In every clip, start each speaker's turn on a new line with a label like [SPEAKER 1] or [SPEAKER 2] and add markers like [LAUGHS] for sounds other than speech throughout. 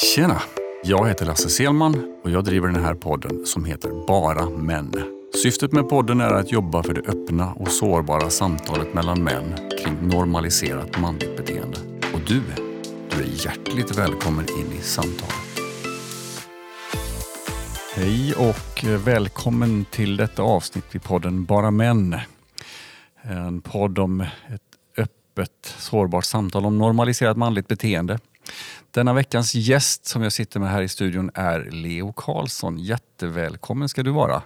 [SPEAKER 1] Tjena! Jag heter Lasse Selman och jag driver den här podden som heter Bara Män. Syftet med podden är att jobba för det öppna och sårbara samtalet mellan män kring normaliserat manligt beteende. Och du, du är hjärtligt välkommen in i samtalet. Hej och välkommen till detta avsnitt i podden Bara Män. En podd om ett öppet, sårbart samtal om normaliserat manligt beteende. Denna veckans gäst som jag sitter med här i studion är Leo Karlsson. Jättevälkommen ska du vara.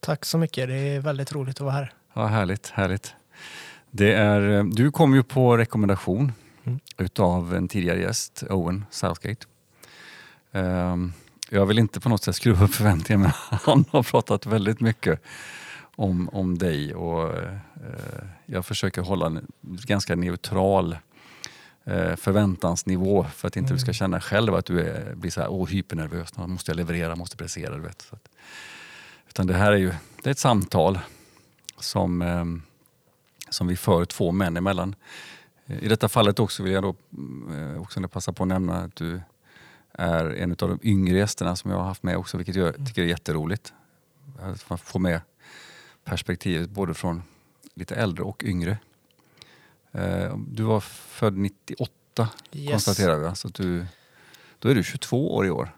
[SPEAKER 2] Tack så mycket. Det är väldigt roligt att vara här.
[SPEAKER 1] Ja, härligt, härligt. Det är, du kom ju på rekommendation
[SPEAKER 2] Mm.
[SPEAKER 1] utav en tidigare gäst, Owen Southgate. Ehm, jag vill inte på något sätt skruva upp förväntningarna men [LAUGHS] han har pratat väldigt mycket om, om dig och eh, jag försöker hålla en ganska neutral eh, förväntansnivå för att inte du ska
[SPEAKER 2] Mm.
[SPEAKER 1] känna själv att du är, blir så här, oh, hypernervös. Nu måste jag leverera, måste prestera. Du vet. Så att, utan det här är ju det är ett samtal som, ehm, som vi för två män emellan. Eh, I detta fallet också vill jag då eh, också passa på att nämna att du är en av de yngre gästerna som jag har haft med också, vilket jag tycker är jätteroligt. Att man får med perspektivet både från lite äldre och yngre. Eh, Du var född 98
[SPEAKER 2] Yes.
[SPEAKER 1] konstaterar vi, va? så du, då är du 22 år i år.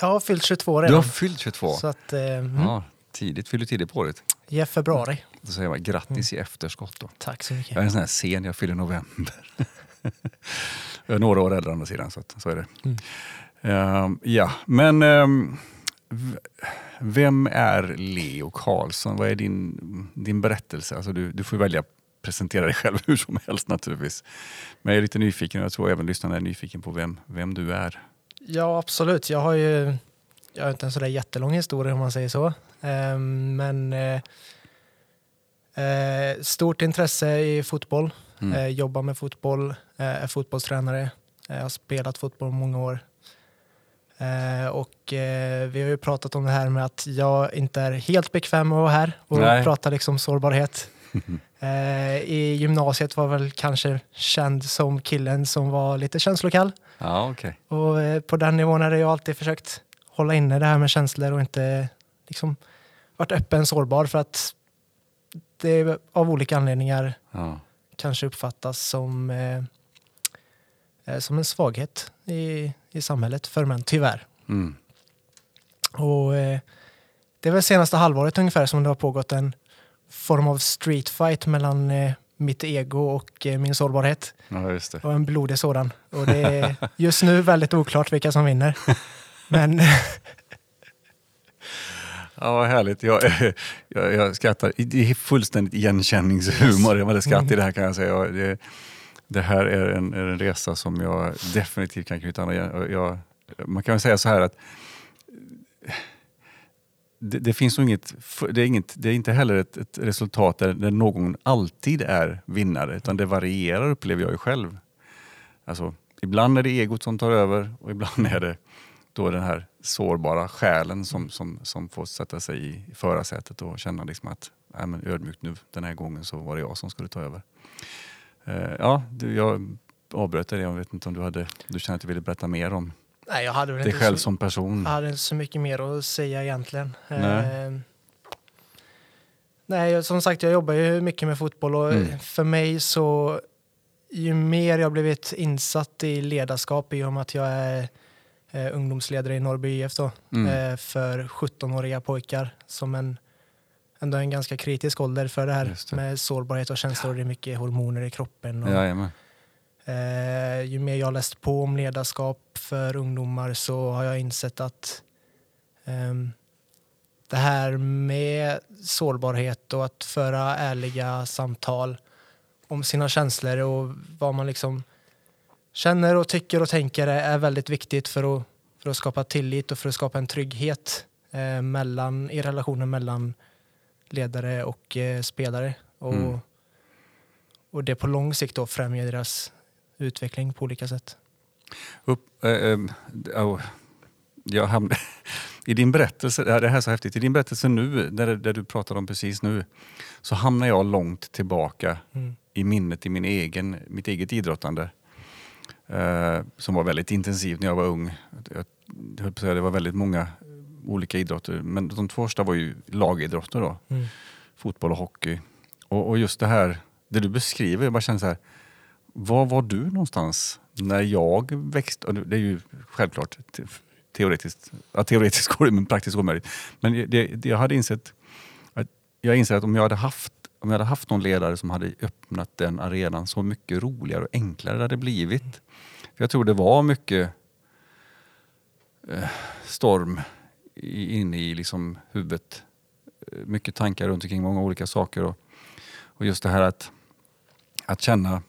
[SPEAKER 2] Jag har fyllt 22
[SPEAKER 1] Du
[SPEAKER 2] redan.
[SPEAKER 1] har fyllt 22.
[SPEAKER 2] Så att, eh, mm,
[SPEAKER 1] Ja, tidigt, fyller tidigt på året.
[SPEAKER 2] i februari.
[SPEAKER 1] Då säger man grattis i efterskott. Då.
[SPEAKER 2] Tack så mycket.
[SPEAKER 1] Jag är en sån här sen, jag fyller november. [LAUGHS] jag är några år äldre å andra sidan, så, att, så är det.
[SPEAKER 2] Mm.
[SPEAKER 1] Ehm, ja, men v- vem är Leo Karlsson? Vad är din, din berättelse? Alltså du, du får välja presentera dig själv [LAUGHS] hur som helst naturligtvis. Men jag är lite nyfiken och jag tror även lyssnarna är nyfiken på vem, vem du är.
[SPEAKER 2] Ja, absolut. Jag har ju jag har inte en sådär jättelång historia om man säger så. Ehm, men eh, eh, stort intresse i fotboll.
[SPEAKER 1] Mm.
[SPEAKER 2] Eh, jobbar med fotboll. Är fotbollstränare. Eh, har spelat fotboll många år. Och vi har ju pratat om det här med att jag inte är helt bekväm med att vara här och
[SPEAKER 1] Nej.
[SPEAKER 2] prata liksom sårbarhet. [LAUGHS] Eh, I gymnasiet var väl kanske känd som killen som var lite känslokall.
[SPEAKER 1] Ja, okej.
[SPEAKER 2] Och eh, på den nivån hade jag alltid försökt hålla inne det här med känslor och inte liksom varit öppen sårbar för att det av olika anledningar
[SPEAKER 1] Ja.
[SPEAKER 2] kanske uppfattas som, eh, eh, som en svaghet i, i samhället för män, tyvärr.
[SPEAKER 1] Mm.
[SPEAKER 2] Och eh, det är väl senaste halvåret ungefär som det har pågått en form av street fight mellan eh, mitt ego och eh, min sårbarhet.
[SPEAKER 1] ja, just det.
[SPEAKER 2] Och en blodig sådan. Och det är [LAUGHS] just nu väldigt oklart vilka som vinner. Men [LAUGHS]
[SPEAKER 1] Ja, vad härligt. Jag, [LAUGHS] jag, jag skrattar. Det är fullständigt igenkänningshumor. Jag hade skratt i det här kan jag säga. Det, det här är en, är en resa som jag definitivt kan knyta an. Jag, man kan väl säga så här att det, det finns nog inget, det är, inget, det är inte heller ett, ett resultat där, där någon alltid är vinnare, utan det varierar upplever jag ju själv. Alltså, ibland är det egot som tar över och ibland är det då den här sårbara själen som, som, som får sätta sig i, förarsätet och känna liksom att Nej, men ödmjukt nu, den här gången så var det jag som skulle ta över. Uh, ja, du, jag avbröt dig, jag vet inte om du, hade, du känner att du ville berätta mer om
[SPEAKER 2] nej, jag hade väl
[SPEAKER 1] dig
[SPEAKER 2] inte
[SPEAKER 1] själv
[SPEAKER 2] så,
[SPEAKER 1] som person.
[SPEAKER 2] jag hade inte så mycket mer att säga egentligen.
[SPEAKER 1] Nej.
[SPEAKER 2] Eh, nej, som sagt, jag jobbar ju mycket med fotboll och
[SPEAKER 1] Mm.
[SPEAKER 2] för mig så ju mer jag blivit insatt i ledarskap i och med att jag är eh, ungdomsledare i Norrby IF då,
[SPEAKER 1] Mm.
[SPEAKER 2] eh, för 17-åriga pojkar som en ändå en ganska kritisk ålder för det här
[SPEAKER 1] det.
[SPEAKER 2] med sårbarhet och känslor. Det är mycket hormoner i kroppen. Och,
[SPEAKER 1] Jajamän.
[SPEAKER 2] Eh, ju mer jag läst på om ledarskap för ungdomar så har jag insett att ehm, det här med sårbarhet och att föra ärliga samtal om sina känslor och vad man liksom känner och tycker och tänker är väldigt viktigt för att, för att skapa tillit och för att skapa en trygghet eh, mellan, i relationen mellan ledare och eh, spelare. Och,
[SPEAKER 1] Mm.
[SPEAKER 2] och det på lång sikt då främjar deras utveckling på olika sätt.
[SPEAKER 1] Upp, eh, oh, jag hamn, [LAUGHS] I din berättelse, det här är så häftigt, i din berättelse nu, där, där du pratar om precis nu, så hamnar jag långt tillbaka
[SPEAKER 2] Mm.
[SPEAKER 1] i minnet i min egen, mitt eget idrottande. eh, som var väldigt intensivt när jag var ung. Jag, jag säga, det var väldigt många olika idrotter, men de två första var ju lagidrotter då.
[SPEAKER 2] Mm.
[SPEAKER 1] Fotboll och hockey. Och, och just det här, det du beskriver, jag bara känner så här, var var du någonstans när jag växte? och Det är ju självklart teoretiskt, ja, teoretiskt går det men praktiskt omöjligt. Men det, det, jag hade insett att jag inser att om jag hade haft om jag hade haft någon ledare som hade öppnat den arenan så mycket roligare och enklare det hade blivit. För jag tror det var mycket eh, storm i- inne i liksom huvudet. Eh, mycket tankar runt omkring många olika saker. Och, och just det här att, att känna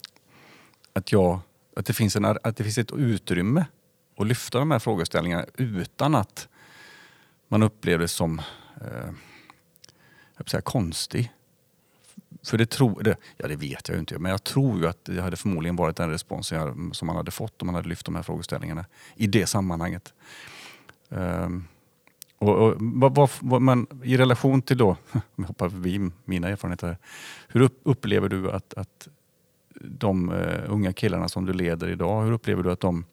[SPEAKER 1] att, jag, att, det finns en, att det finns ett utrymme att lyfta de här frågeställningarna utan att man upplever det som eh, jag vill säga, konstig. För det tror, det, ja det vet jag ju inte, men jag tror ju att det hade förmodligen varit den responsen jag, som man hade fått om man hade lyft de här frågeställningarna i det sammanhanget. Um, och, och, vad, vad, vad, men I relation till då, [LAUGHS] om jag hoppar förbi mina erfarenheter, hur upp, upplever du att, att de eh, unga killarna som du leder idag, hur upplever du att de,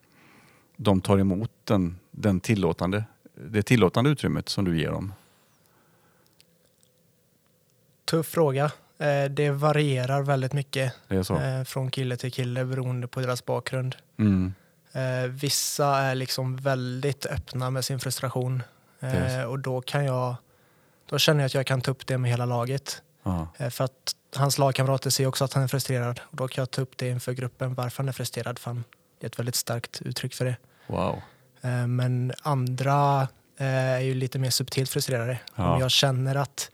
[SPEAKER 1] de tar emot den, den tillåtande, det tillåtande utrymmet som du ger dem?
[SPEAKER 2] Tuff fråga. Eh, Det varierar väldigt mycket eh, från kille till kille beroende på deras bakgrund.
[SPEAKER 1] Mm.
[SPEAKER 2] Vissa är liksom väldigt öppna med sin frustration
[SPEAKER 1] Yes.
[SPEAKER 2] Och då kan jag då känner jag att jag kan ta upp det med hela laget. Eh, För att hans lagkamrater ser också att han är frustrerad och då kan jag ta upp det inför gruppen varför han är frustrerad. För han är ett väldigt starkt uttryck för det.
[SPEAKER 1] Wow.
[SPEAKER 2] Eh, Men andra eh, är ju lite mer subtilt frustrerade.
[SPEAKER 1] Ja.
[SPEAKER 2] Om jag känner att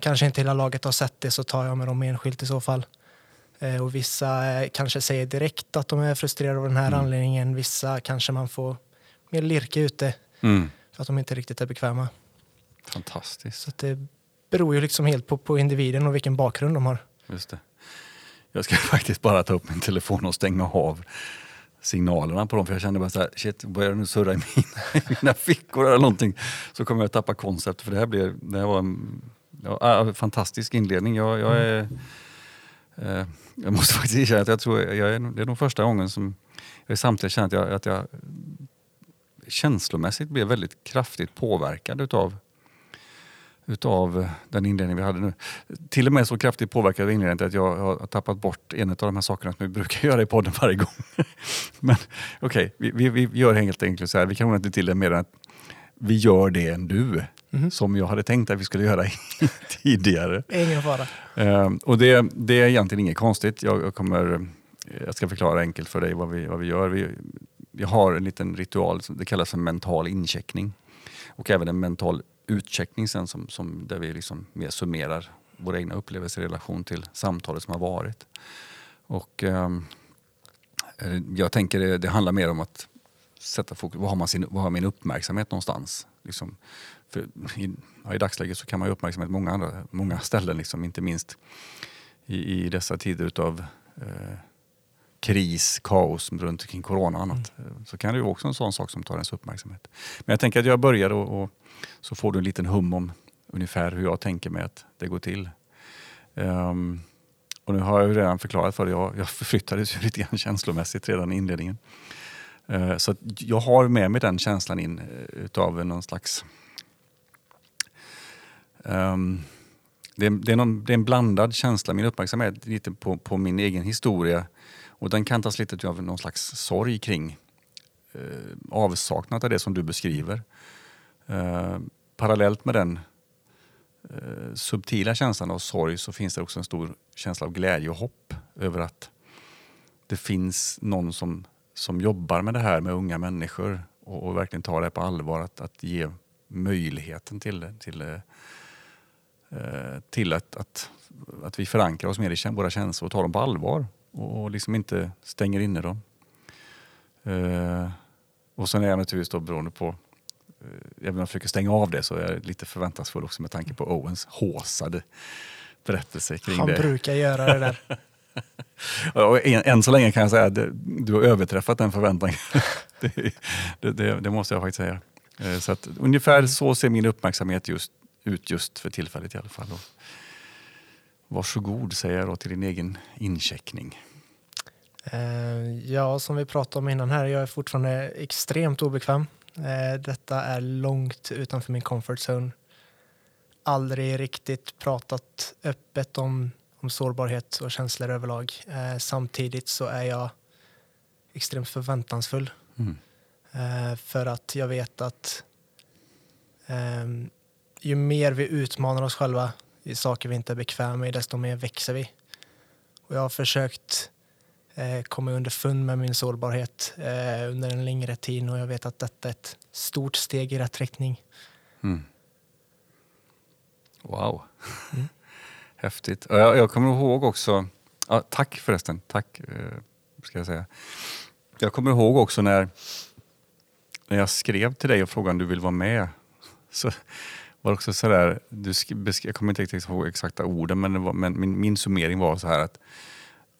[SPEAKER 2] kanske inte hela laget har sett det så tar jag med dem enskilt i så fall. Eh, Och vissa kanske säger direkt att de är frustrerade av den här
[SPEAKER 1] Mm.
[SPEAKER 2] anledningen. Vissa kanske man får mer lirka ute
[SPEAKER 1] Mm.
[SPEAKER 2] för att de inte riktigt är bekväma.
[SPEAKER 1] Fantastiskt.
[SPEAKER 2] Så det beror ju liksom helt på, på individen och vilken bakgrund de har.
[SPEAKER 1] Just det. Jag ska [LAUGHS] faktiskt bara ta upp min telefon och stänga av signalerna på dem för jag kände bara så här, shit, börjar det nu surra i mina, [LAUGHS] i mina fickor eller någonting så kommer jag tappa koncept för det här, blev, det här var en ja, äh, fantastisk inledning. Jag, jag, är, eh, jag måste [LAUGHS] faktiskt erkänna att jag tror jag är, det är nog första gången som jag samtidigt känner att jag, att jag känslomässigt blev väldigt kraftigt påverkad utav utav den inledning vi hade nu. Till och med så kraftigt påverkad av inledningen att jag har tappat bort en av de här sakerna som vi brukar [LAUGHS] göra i podden varje gång. [LAUGHS] Men okej, vi, vi, vi gör helt enkelt så här, vi kan inte till det mer än att vi gör det än du.
[SPEAKER 2] Mhm.
[SPEAKER 1] Som jag hade tänkt att vi skulle göra [LAUGHS] tidigare.
[SPEAKER 2] Ingen fara.
[SPEAKER 1] Ehm, och det, det är egentligen inget konstigt. Jag, jag, kommer, jag ska förklara enkelt för dig vad vi, vad vi gör. Vi, vi har en liten ritual, som- det kallas för mental incheckning. Och även en mental utcheckning sen som, som, där vi liksom mer summerar våra egna upplevelser i relation till samtalet som har varit. Och ehm, eh, jag tänker det, det handlar mer om att sätta fokus, var har, man sin, var har min uppmärksamhet någonstans? Liksom, för i, ja, I dagsläget så kan man ju uppmärksamhet många, andra, många ställen, liksom, inte minst i, i dessa tider utav eh, kris, kaos runt omkring corona och annat. Eh, Så kan det ju också en sån sak som tar ens uppmärksamhet. Men jag tänker att jag börjar och, och så får du en liten hum om ungefär hur jag tänker mig att det går till. Um, och nu har jag ju redan förklarat för dig, jag, jag förflyttades ju [LAUGHS] lite grann känslomässigt redan i inledningen. Uh, så att jag har med mig den känslan in uh, utav någon slags Um, det, är, det, är någon, det är en blandad känsla, min uppmärksamhet lite på, på min egen historia och den kantas lite av någon slags sorg kring eh, avsaknad av det som du beskriver. Eh, parallellt med den eh, subtila känslan av sorg så finns det också en stor känsla av glädje och hopp över att det finns någon som, som jobbar med det här med unga människor och, och verkligen tar det på allvar att, att ge möjligheten till, till, eh, eh, till att, att, att vi förankrar oss mer i våra känslor och tar dem på allvar och, och liksom inte stänger inne dem. Eh, och sen är jag naturligtvis då beroende på Även om jag försöker stänga av det så är jag lite förväntansfull också med tanke på Owens håsade berättelse kring
[SPEAKER 2] Han
[SPEAKER 1] det.
[SPEAKER 2] brukar göra det där. [LAUGHS]
[SPEAKER 1] Än, än så länge kan jag säga att du har överträffat den förväntan. [LAUGHS] det, det, det, det måste jag faktiskt säga. Eh, Så att, ungefär så ser min uppmärksamhet just, ut just för tillfället i alla fall. Och varsågod säger jag då till din egen incheckning.
[SPEAKER 2] Eh, ja, som vi pratade om innan här, jag är fortfarande extremt obekväm. Eh, detta är långt utanför min comfort zone. Aldrig riktigt pratat öppet om, om sårbarhet och känslor överlag. Eh, samtidigt så är jag extremt förväntansfull.
[SPEAKER 1] Mm.
[SPEAKER 2] För att jag vet att ehm, ju mer vi utmanar oss själva i saker vi inte är bekväma i, desto mer växer vi. Och jag har försökt eh, komma underfund med min sårbarhet eh, under en längre tid och jag vet att detta är ett stort steg i rätt riktning.
[SPEAKER 1] Mm. Wow. Mm. [LAUGHS] Häftigt. Jag, jag kommer ihåg också, ja, tack förresten, tack eh, ska jag säga. Jag kommer ihåg också när, när jag skrev till dig och frågade om du vill vara med. [LAUGHS] Så var också sådär, du jag kommer inte riktigt ihåg exakta orden, men, var, men min, min summering var så här att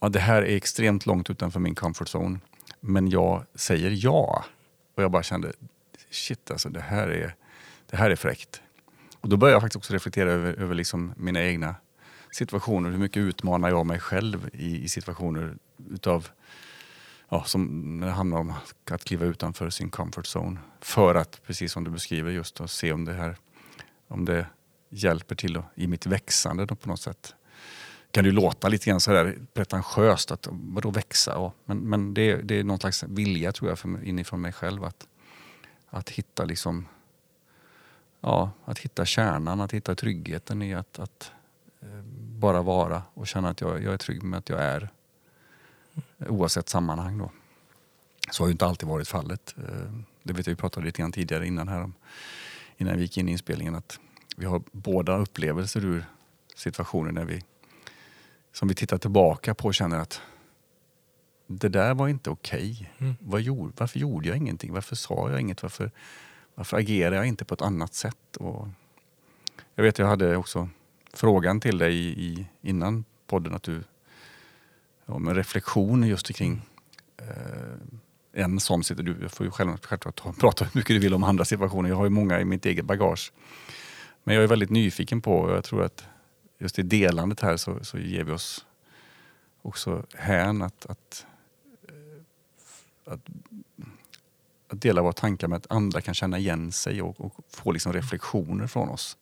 [SPEAKER 1] ja, det här är extremt långt utanför min comfort zone, men jag säger ja. Och jag bara kände, shit alltså det här är, det här är fräckt. Och då började jag faktiskt också reflektera över, över liksom mina egna situationer. Hur mycket utmanar jag mig själv i, i situationer utav, ja, som när det handlar om att kliva utanför sin comfort zone. För att, precis som du beskriver, just att se om det här om det hjälper till i mitt växande på något sätt. Kan det ju låta lite grann sådär pretentiöst, att vadå växa? Ja, men men det, det är någon slags vilja tror jag för, inifrån mig själv att, att hitta liksom ja, att hitta kärnan, att hitta tryggheten i att, att eh, bara vara och känna att jag, jag är trygg med att jag är oavsett sammanhang. Då. Så har ju inte alltid varit fallet. Eh, det vet jag, vi pratade lite grann tidigare innan här om innan vi gick in i inspelningen att vi har båda upplevelser ur situationer när vi, som vi tittar tillbaka på och känner att det där var inte okej. Okay. Mm. Gjorde, varför gjorde jag ingenting? Varför sa jag inget? Varför, varför agerade jag inte på ett annat sätt? Och jag vet, jag hade också frågan till dig i, innan podden att du, om en reflektion just kring eh, en sån situation. Du får ju själv, självklart prata hur mycket du vill om andra situationer. Jag har ju många i mitt eget bagage. Men jag är väldigt nyfiken på, och jag tror att just i delandet här så, så ger vi oss också hän att, att, att, att dela våra tankar med att andra kan känna igen sig och, och få liksom reflektioner från oss.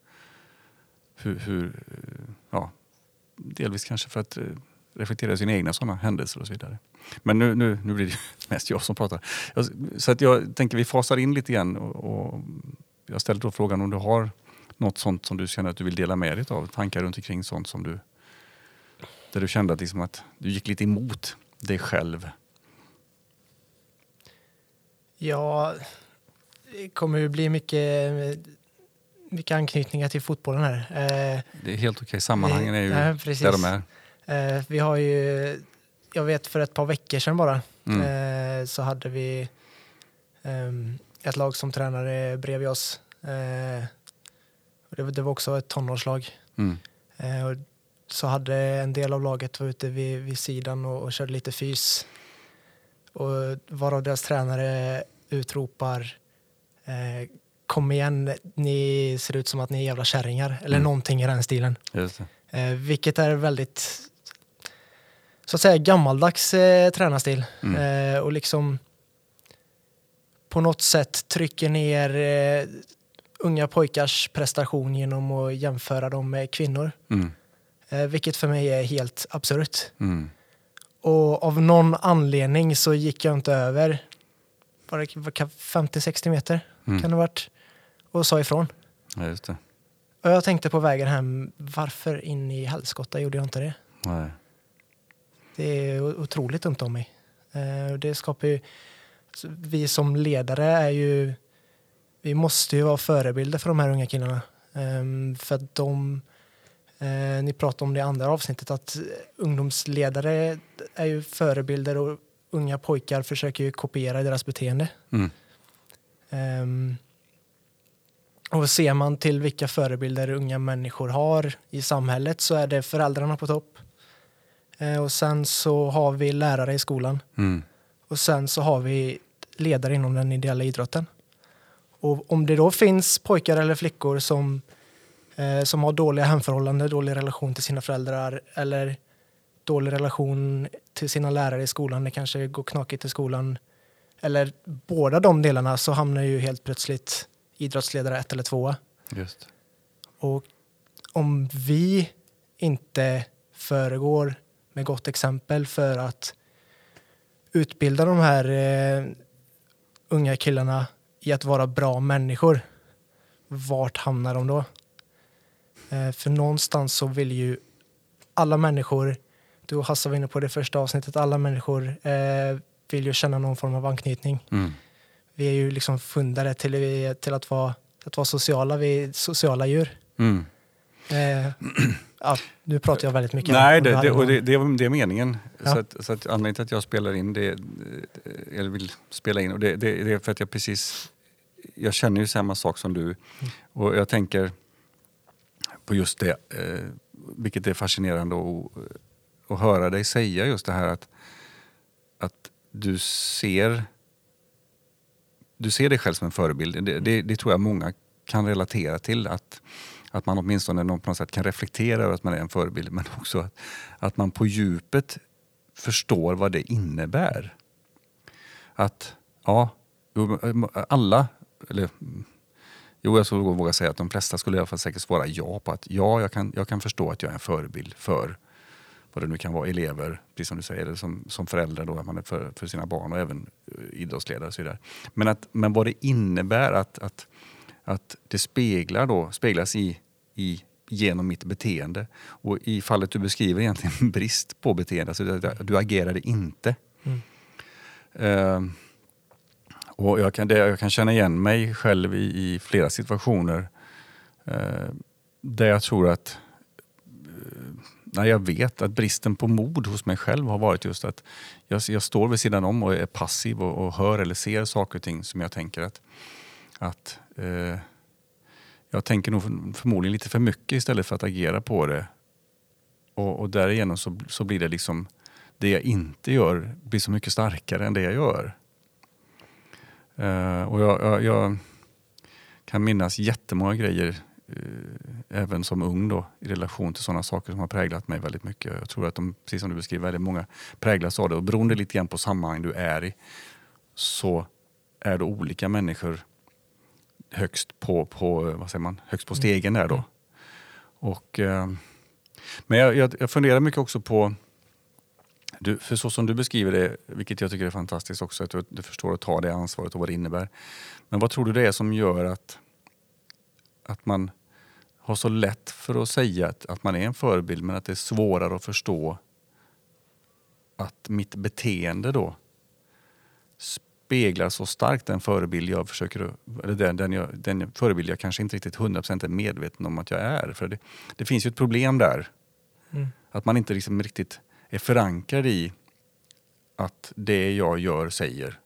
[SPEAKER 1] Hur, hur, ja, delvis kanske för att eh, reflektera sina egna sådana händelser och så vidare. Men nu, nu, nu blir det [LAUGHS] mest jag som pratar. Så att jag tänker vi fasar in lite grann och, och jag ställer då frågan om du har något sånt som du känner att du vill dela med dig av? Tankar runt omkring sånt som du där du kände att, liksom att du gick lite emot dig själv?
[SPEAKER 2] Ja, det kommer ju bli mycket, mycket anknytningar till fotbollen här.
[SPEAKER 1] Eh, det är helt okej, sammanhangen är ju ja, där de är.
[SPEAKER 2] Eh, vi har ju, jag vet för ett par veckor sedan bara, mm. eh, så hade vi eh, ett lag som tränade bredvid oss. Det, det, var också ett tonårslag. Mm. Eh, och så hade en del av laget var ute vid, vid sidan och, och körde lite fys. Och varav deras tränare utropar eh, kom igen, ni ser ut som att ni är jävla kärringar. Eller mm. någonting i den stilen. Eh, vilket är väldigt så att säga gammaldags eh, tränarstil. Mm. Eh, och liksom på något sätt trycker ner eh, unga pojkars prestation genom att jämföra dem med kvinnor. Mm. Eh, vilket för mig är helt absurt. Mm. Och av någon anledning så gick jag inte över 50-60 meter mm. kan det varit och sa ifrån.
[SPEAKER 1] Ja, just det.
[SPEAKER 2] Och jag tänkte på vägen hem, varför in i helskotta gjorde jag inte det? Nej. Det är otroligt dumt om mig. Eh, det skapar ju, vi som ledare är ju, vi måste ju vara förebilder för de här unga killarna. Ehm, för att de, eh, ni pratade om det i andra avsnittet, att ungdomsledare är ju förebilder och unga pojkar försöker ju kopiera deras beteende. Mm. Um, och ser man till vilka förebilder unga människor har i samhället så är det föräldrarna på topp. Eh, och sen så har vi lärare i skolan. Mm. Och sen så har vi ledare inom den ideella idrotten. Och om det då finns pojkar eller flickor som, eh, som har dåliga hemförhållanden, dålig relation till sina föräldrar eller dålig relation till sina lärare i skolan, det kanske går knakigt i skolan, eller båda de delarna så hamnar ju helt plötsligt idrottsledare ett eller tvåa.
[SPEAKER 1] Just.
[SPEAKER 2] Och om vi inte föregår med gott exempel för att utbilda de här eh, unga killarna i att vara bra människor, vart hamnar de då? Eh, för någonstans så vill ju alla människor, du och Hasse var inne på det första avsnittet, alla människor eh, vill ju känna någon form av anknytning.
[SPEAKER 1] Mm.
[SPEAKER 2] Vi är ju liksom fundade till, till att, vara, att vara sociala, vi är sociala djur.
[SPEAKER 1] Mm.
[SPEAKER 2] Eh, [CLEARS THROAT] ja, nu pratar jag väldigt mycket.
[SPEAKER 1] Nej, det, det, och det, det, är- det är meningen.
[SPEAKER 2] Ja.
[SPEAKER 1] Så, att, så att anledningen till att jag spelar in det, eller vill spela in, och det, det, det är för att jag precis, jag känner ju samma sak som du. Och jag tänker på just det, eh, vilket är fascinerande att, eh, att höra dig säga just det här att, att du ser du ser dig själv som en förebild. Det, det, det tror jag många kan relatera till. Att, att man åtminstone på något sätt kan reflektera över att man är en förebild men också att, att man på djupet förstår vad det innebär. Att, ja, eh, alla, eller jo jag skulle våga säga att de flesta skulle i alla fall säkert svara ja på att ja, jag kan, jag kan förstå att jag är en förebild för vad det nu kan vara, elever, precis som du säger, eller som, som föräldrar då, att man är för, för sina barn och även eh, idrottsledare och så vidare. Men, att, men vad det innebär att, att, att det speglar då, speglas i, i, genom mitt beteende. Och i fallet du beskriver egentligen [LAUGHS] brist på beteende, alltså du, agerade inte.
[SPEAKER 2] Mm.
[SPEAKER 1] Eh, och jag kan, det, jag kan känna igen mig själv i, i flera situationer eh, där jag tror att eh, när jag vet att bristen på mod hos mig själv har varit just att jag, jag står vid sidan om och är passiv och, och hör eller ser saker och ting som jag tänker att, att eh, jag tänker nog förmodligen lite för mycket istället för att agera på det. Och, och därigenom så, så blir det liksom det jag inte gör blir så mycket starkare än det jag gör. Eh, och jag, jag, jag kan minnas jättemånga grejer eh, även som ung då, i relation till sådana saker som har präglat mig väldigt mycket. Jag tror att de, precis som du beskriver, väldigt många präglas av det. Och beroende lite grann på sammanhang du är i så är det olika människor högst på, på, vad säger man, högst på stegen där då. Och, eh, men jag, jag, jag funderar mycket också på du, för så som du beskriver det, vilket jag tycker är fantastiskt också, att du, du förstår att ta det ansvaret och vad det innebär. Men vad tror du det är som gör att, att man har så lätt för att säga att, att man är en förebild men att det är svårare att förstå att mitt beteende då speglar så starkt den förebild jag försöker, eller den, den, jag, den förebild jag kanske inte riktigt 100% är medveten om att jag är. För det, det finns ju ett problem där.
[SPEAKER 2] Mm.
[SPEAKER 1] Att man inte liksom riktigt är förankrad i att det jag gör, säger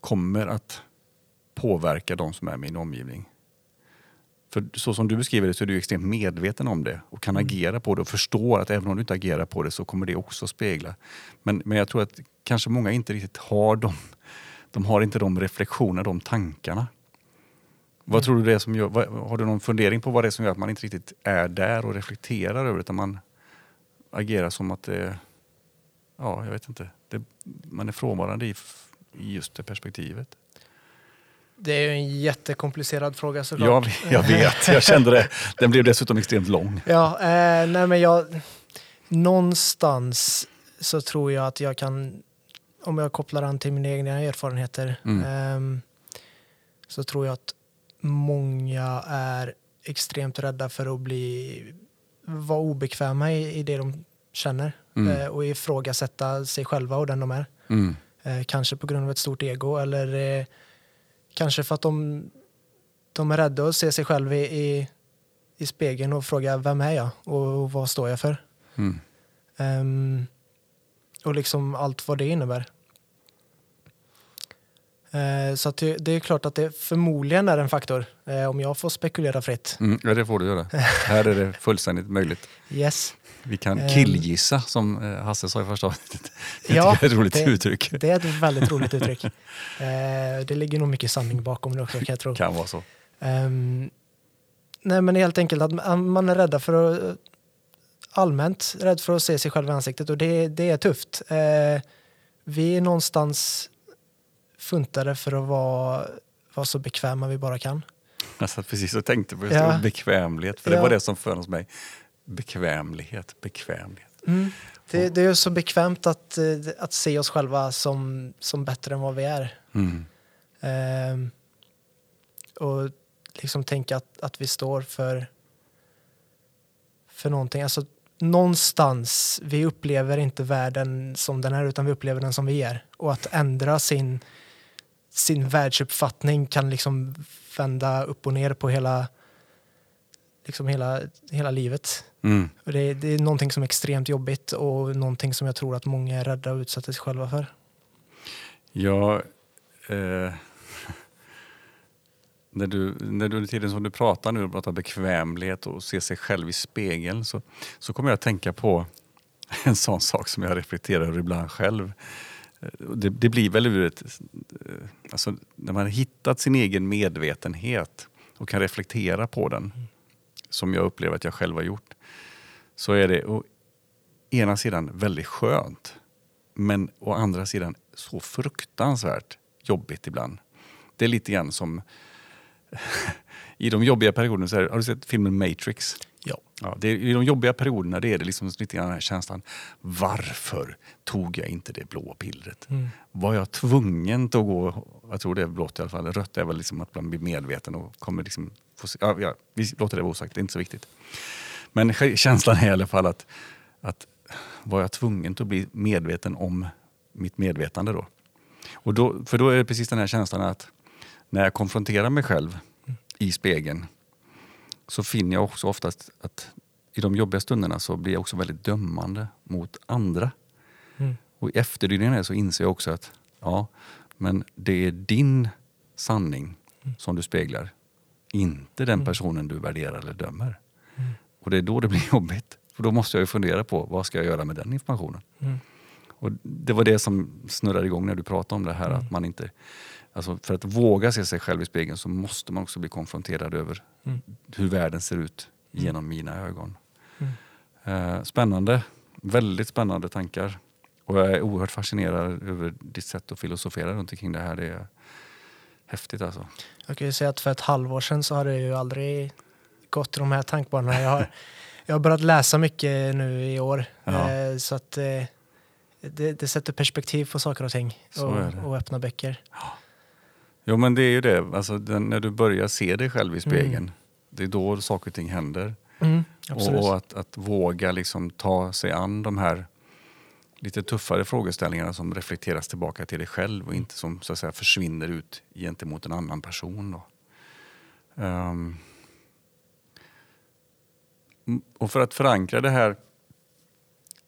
[SPEAKER 1] kommer att påverka de som är min omgivning. För så som du beskriver det så är du extremt medveten om det och kan agera på det och förstår att även om du inte agerar på det så kommer det också spegla. Men, men jag tror att kanske många inte riktigt har de, de har inte de reflektionerna, de tankarna. Vad tror du det är som gör, vad, har du någon fundering på vad det är som gör att man inte riktigt är där och reflekterar över det utan man agerar som att det, ja jag vet inte, det, man är frånvarande i, i just det perspektivet.
[SPEAKER 2] Det är ju en jättekomplicerad fråga
[SPEAKER 1] Jag,
[SPEAKER 2] såklart.
[SPEAKER 1] jag vet, jag kände det. Den blev dessutom extremt lång.
[SPEAKER 2] Ja, eh, nej men jag... Någonstans så tror jag att jag kan, om jag kopplar an till mina egna erfarenheter,
[SPEAKER 1] Mm.
[SPEAKER 2] ehm, så tror jag att många är extremt rädda för att bli, vara obekväma i, i det de känner
[SPEAKER 1] Mm.
[SPEAKER 2] eh, och ifrågasätta sig själva och den de är.
[SPEAKER 1] Mm.
[SPEAKER 2] Eh, kanske på grund av ett stort ego eller eh, kanske för att de, de är rädda att se sig själva i, i, i spegeln och fråga vem är jag och, vad står jag för?
[SPEAKER 1] Mm.
[SPEAKER 2] Ehm, och liksom allt vad det innebär. Eh, så det, det är klart att det förmodligen är en faktor, eh, om jag får spekulera fritt.
[SPEAKER 1] Mm. Ja, det får du göra. Här är det fullständigt möjligt.
[SPEAKER 2] Yes,
[SPEAKER 1] Vi kan
[SPEAKER 2] Ehm.
[SPEAKER 1] killgissa som eh, Hasse sa i första avsnittet. [LAUGHS] Det
[SPEAKER 2] Ja,
[SPEAKER 1] jag är ett roligt
[SPEAKER 2] det-
[SPEAKER 1] uttryck.
[SPEAKER 2] det är ett väldigt roligt uttryck. Eh, det ligger nog mycket sanning bakom det också kan jag tro.
[SPEAKER 1] Kan vara så.
[SPEAKER 2] Ehm, nej men helt enkelt att man är rädda för att, allmänt rädd för att se sig själv i ansiktet och det, det är tufft. Eh, vi är någonstans funtade för att vara, vara så bekväma vi bara kan.
[SPEAKER 1] Jag satt precis och tänkte på just
[SPEAKER 2] Ja.
[SPEAKER 1] bekvämlighet, för
[SPEAKER 2] Ja.
[SPEAKER 1] det var det som föll hos mig. Bekvämlighet, bekvämlighet.
[SPEAKER 2] Det, det är så bekvämt att, eh, att se oss själva som, som bättre än vad vi är.
[SPEAKER 1] Mm.
[SPEAKER 2] Ehm, och liksom tänka att, att vi står för, för någonting. Alltså, någonstans, vi upplever inte världen som den är utan vi upplever den som vi är. Och att ändra sin, sin världsuppfattning kan liksom vända upp och ner på hela, liksom hela, hela livet.
[SPEAKER 1] Mm.
[SPEAKER 2] Och det, det är någonting som är extremt jobbigt och någonting som jag tror att många är rädda och utsätter sig själva för.
[SPEAKER 1] Ja, eh, [LAUGHS] när, du, när du under tiden som du pratar nu och pratar bekvämlighet och se sig själv i spegeln så, så kommer jag att tänka på [LAUGHS] en sån sak som jag reflekterar över ibland själv. Eh, det, det blir väl ur ett... Eh, alltså, när man har hittat sin egen medvetenhet och kan reflektera på den, som jag upplever att jag själv har gjort, så är det å ena sidan väldigt skönt. Men å andra sidan så fruktansvärt jobbigt ibland. Det är lite grann som [LAUGHS] i de jobbiga perioderna, så här, har du sett filmen Matrix?
[SPEAKER 2] Ja.
[SPEAKER 1] Det är, I de jobbiga perioderna det är det liksom lite grann den här känslan, varför tog jag inte det blå pillret?
[SPEAKER 2] Mm.
[SPEAKER 1] Var jag tvungen att gå, jag tror det är blått i alla fall, rött är väl liksom att man blir medveten och kommer liksom, få ja, ja, vi låter det vara osagt, det är inte så viktigt. Men känslan är i alla fall att, att var jag tvungen att bli medveten om mitt medvetande då? Och då? För då är det precis den här känslan att när jag konfronterar mig själv i spegeln så finner jag också oftast att i de jobbiga stunderna så blir jag också väldigt dömande mot andra.
[SPEAKER 2] Mm.
[SPEAKER 1] Och i efterdyningarna så inser jag också att ja, men det är din sanning som du speglar. Inte den personen du värderar eller dömer. Och det är då det blir [LAUGHS] jobbigt. För då måste jag ju fundera på vad ska jag göra med den informationen.
[SPEAKER 2] Mm.
[SPEAKER 1] Och det var det som snurrade igång när du pratade om det här att man inte... Alltså för att våga se sig själv i spegeln så måste man också bli konfronterad över
[SPEAKER 2] Mm.
[SPEAKER 1] hur världen ser ut genom mina ögon.
[SPEAKER 2] Mm.
[SPEAKER 1] Eh, spännande. Väldigt spännande tankar. Och jag är oerhört fascinerad över ditt sätt att filosofera runt omkring det här. Det är häftigt alltså.
[SPEAKER 2] Jag kan ju säga att för ett halvår sedan så har det ju aldrig gått i de här tankbanorna. Jag har, jag har börjat läsa mycket nu i år.
[SPEAKER 1] Ja.
[SPEAKER 2] Eh, Så att eh, det, det sätter perspektiv på saker och ting och, och öppnar böcker.
[SPEAKER 1] Jo men det är ju det. Alltså, den, när du börjar se dig själv i spegeln.
[SPEAKER 2] Mm.
[SPEAKER 1] Det är då saker och ting händer.
[SPEAKER 2] Mm, absolut.
[SPEAKER 1] Och att, att våga liksom ta sig an de här lite tuffare frågeställningarna som reflekteras tillbaka till dig själv och inte som så att säga, försvinner ut gentemot en annan person. Då. Mm, och för att förankra det här,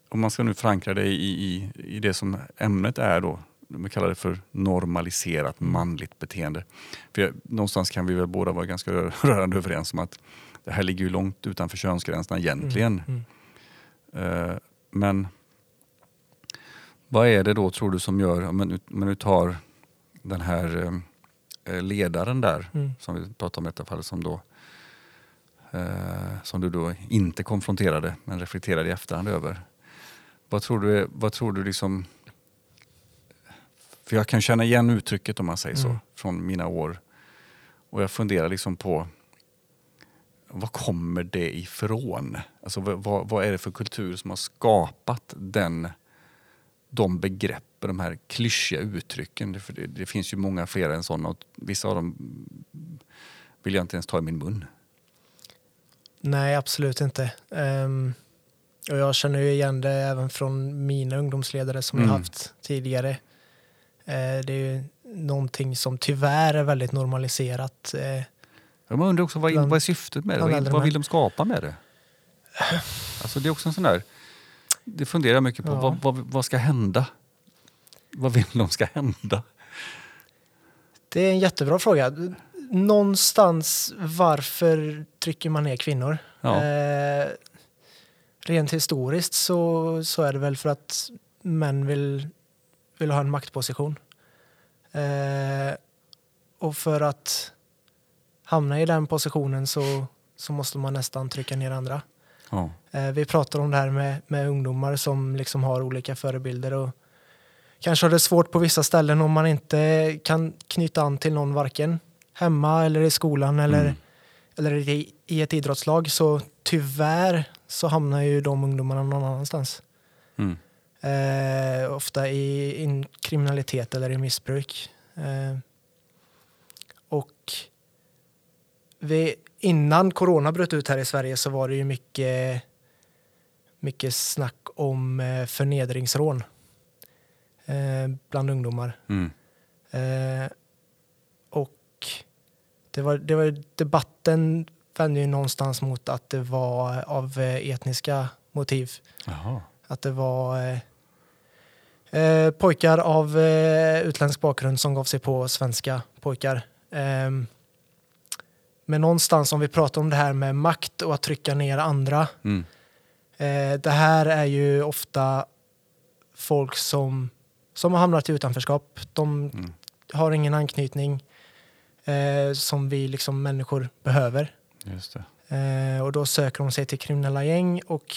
[SPEAKER 1] om man ska nu förankra det i, i, i det som ämnet är då, vi kallar det för normaliserat manligt beteende. För jag, någonstans kan vi väl båda vara ganska rö- [LAUGHS] rörande överens om att det här ligger ju långt utanför könsgränserna egentligen.
[SPEAKER 2] Mm.
[SPEAKER 1] Eh, men vad är det då tror du som gör, om du, tar den här eh, ledaren där
[SPEAKER 2] Mm.
[SPEAKER 1] som vi pratade om i detta fall som då eh, som du då inte konfronterade men reflekterade i efterhand över. Vad tror du, vad tror du liksom för jag kan känna igen uttrycket om man säger så
[SPEAKER 2] Mm.
[SPEAKER 1] från mina år och jag funderar liksom på var kommer det ifrån? Alltså, vad- vad, är det för kultur som har skapat den, de begreppen, de här klyschiga uttrycken? Det, det, det finns ju många fler än sådana och vissa av dem vill jag inte ens ta i min mun.
[SPEAKER 2] Nej, absolut inte. Ehm, och jag känner ju igen det även från mina ungdomsledare som
[SPEAKER 1] Mm.
[SPEAKER 2] jag haft tidigare. Eh, det är ju någonting som tyvärr är väldigt normaliserat. Eh,
[SPEAKER 1] Jag undrar också vad,
[SPEAKER 2] Bland-
[SPEAKER 1] vad är syftet med det? Vad, vad vill de skapa med det? Alltså det är också en sån där, det funderar jag mycket på.
[SPEAKER 2] Ja.
[SPEAKER 1] Vad, vad, vad ska hända? Vad vill de ska hända?
[SPEAKER 2] det är en jättebra fråga. Någonstans varför trycker man ner kvinnor?
[SPEAKER 1] Ja.
[SPEAKER 2] Eh, rent historiskt så, så är det väl för att män vill, vill ha en maktposition. Eh, och för att hamna i den positionen så, så måste man nästan trycka ner andra.
[SPEAKER 1] Ja.
[SPEAKER 2] Eh, Vi pratar om det här med, med ungdomar som liksom har olika förebilder och kanske har det svårt på vissa ställen om man inte kan knyta an till någon varken hemma eller i skolan eller,
[SPEAKER 1] Mm.
[SPEAKER 2] eller i, i ett idrottslag. Så tyvärr så hamnar ju de ungdomarna någon annanstans.
[SPEAKER 1] Mm.
[SPEAKER 2] Eh, ofta i in kriminalitet eller i missbruk. Eh, och vi, innan corona bröt ut här i Sverige så var det ju mycket, mycket snack om eh, förnedringsrån eh, bland ungdomar.
[SPEAKER 1] Mm.
[SPEAKER 2] Eh, och det var, det var, debatten vände ju någonstans mot att det var av eh, etniska motiv.
[SPEAKER 1] Jaha.
[SPEAKER 2] Att det var eh, pojkar av eh, utländsk bakgrund som gav sig på svenska pojkar. Ehm, men någonstans om vi pratar om det här med makt och att trycka ner andra.
[SPEAKER 1] Mm.
[SPEAKER 2] Eh, det här är ju ofta folk som, som har hamnat i utanförskap. De
[SPEAKER 1] Mm.
[SPEAKER 2] har ingen anknytning eh, som vi liksom människor behöver.
[SPEAKER 1] Just det.
[SPEAKER 2] Eh, och då söker de sig till kriminella gäng och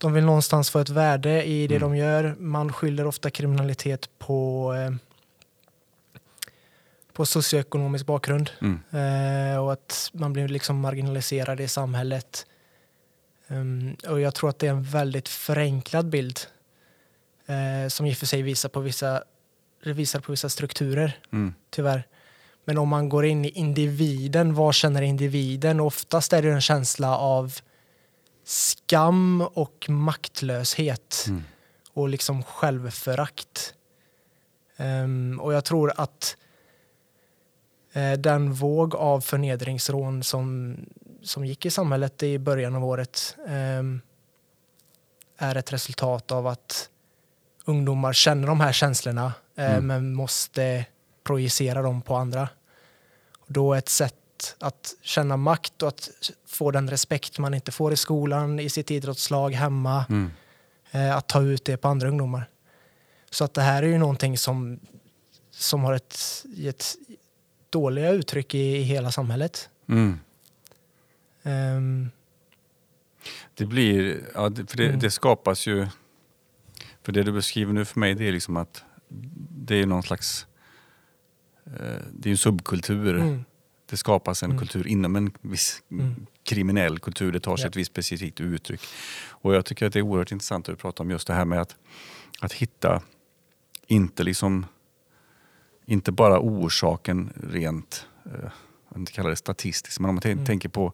[SPEAKER 2] de vill någonstans få ett värde i det
[SPEAKER 1] Mm.
[SPEAKER 2] de gör. Man skyller ofta kriminalitet på, eh, på socioekonomisk bakgrund
[SPEAKER 1] Mm.
[SPEAKER 2] eh, och att man blir liksom marginaliserad i samhället. Um, och jag tror att det är en väldigt förenklad bild eh, som i och för sig visar på vissa, visar på vissa strukturer
[SPEAKER 1] Mm.
[SPEAKER 2] tyvärr. Men om man går in i individen, vad känner individen? Oftast är det en känsla av skam och maktlöshet
[SPEAKER 1] Mm.
[SPEAKER 2] och liksom självförakt. Ehm, och jag tror att eh, den våg av förnedringsrån som, som gick i samhället i början av året ehm, är ett resultat av att ungdomar känner de här känslorna
[SPEAKER 1] Mm.
[SPEAKER 2] men måste projicera dem på andra. Och då är ett sätt att känna makt och att få den respekt man inte får i skolan, i sitt idrottslag, hemma,
[SPEAKER 1] Mm.
[SPEAKER 2] eh, att ta ut det på andra ungdomar. Så att det här är ju någonting som, som har ett, ett dåliga uttryck i, i hela samhället.
[SPEAKER 1] Mm.
[SPEAKER 2] Ehm,
[SPEAKER 1] Det blir, ja, för det,
[SPEAKER 2] Mm.
[SPEAKER 1] det skapas ju, för det du beskriver nu för mig det är liksom att det är någon slags, eh, det är en subkultur.
[SPEAKER 2] mm,
[SPEAKER 1] Det skapas en
[SPEAKER 2] Mm.
[SPEAKER 1] kultur inom en viss
[SPEAKER 2] Mm.
[SPEAKER 1] kriminell kultur. Det tar sig
[SPEAKER 2] Ja.
[SPEAKER 1] ett visst specifikt uttryck. Och jag tycker att det är oerhört intressant att du pratar om just det här med att, att hitta, inte liksom, inte bara orsaken rent, eh, inte kalla det statistiskt, men om man
[SPEAKER 2] Mm.
[SPEAKER 1] tänker på,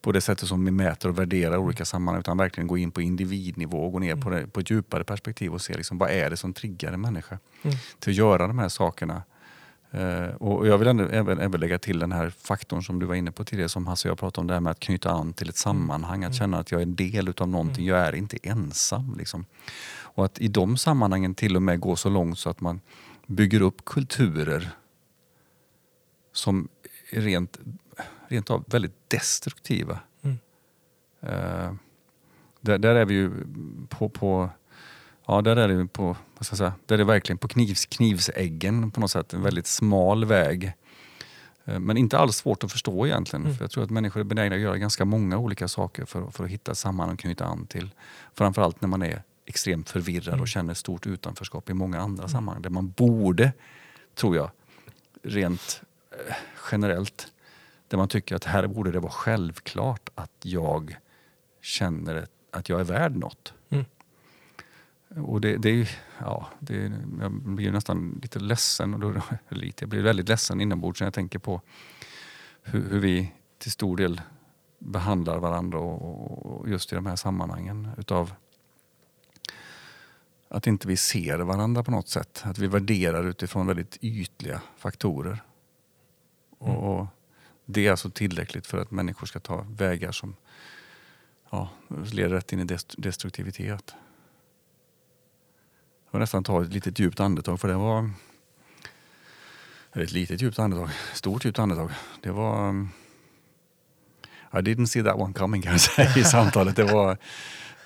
[SPEAKER 1] på det sättet som vi mäter och värderar olika sammanhang, utan verkligen gå in på individnivå och gå ner på,
[SPEAKER 2] Mm.
[SPEAKER 1] det, på ett djupare perspektiv och se liksom, vad är det som triggar en människa
[SPEAKER 2] mm,
[SPEAKER 1] till att göra de här sakerna. Eh, och jag vill ändå, även, även lägga till den här faktorn som du var inne på tidigare, som Hasse och jag pratade om, det här med att knyta an till ett sammanhang, att
[SPEAKER 2] Mm.
[SPEAKER 1] känna att jag är en del utav någonting,
[SPEAKER 2] Mm.
[SPEAKER 1] jag är inte ensam. Liksom. Och att i de sammanhangen till och med gå så långt så att man bygger upp kulturer som är rent, rent av väldigt destruktiva.
[SPEAKER 2] Mm.
[SPEAKER 1] Eh, där, där är vi ju på, på Ja, där är det på, vad ska jag säga, där är det verkligen på knivs, knivsäggen på något sätt. En väldigt smal väg. Eh, Men inte alls svårt att förstå egentligen.
[SPEAKER 2] Mm.
[SPEAKER 1] För jag tror att människor är benägna att göra ganska många olika saker för, för att hitta samman och knyta an till. Framförallt när man är extremt förvirrad
[SPEAKER 2] Mm.
[SPEAKER 1] och känner stort utanförskap i många andra sammanhang. Där man borde, tror jag, rent eh, generellt, där man tycker att här borde det vara självklart att jag känner att jag är värd något.
[SPEAKER 2] Mm.
[SPEAKER 1] Och det, det är ja, det, är- jag blir nästan lite ledsen, och då, [LAUGHS] lite, jag blir väldigt ledsen inombords när jag tänker på hur, hur vi till stor del behandlar varandra och, och just i de här sammanhangen. Utav att inte vi ser varandra på något sätt. Att vi värderar utifrån väldigt ytliga faktorer.
[SPEAKER 2] Mm.
[SPEAKER 1] Och, Det är alltså tillräckligt för att människor ska ta vägar som ja, leder rätt in i dest- destruktivitet. Jag får nästan ta ett litet djupt andetag för det var ett litet djupt andetag, stort djupt andetag. Det var I didn't see that one coming kan jag säga i samtalet. Det var,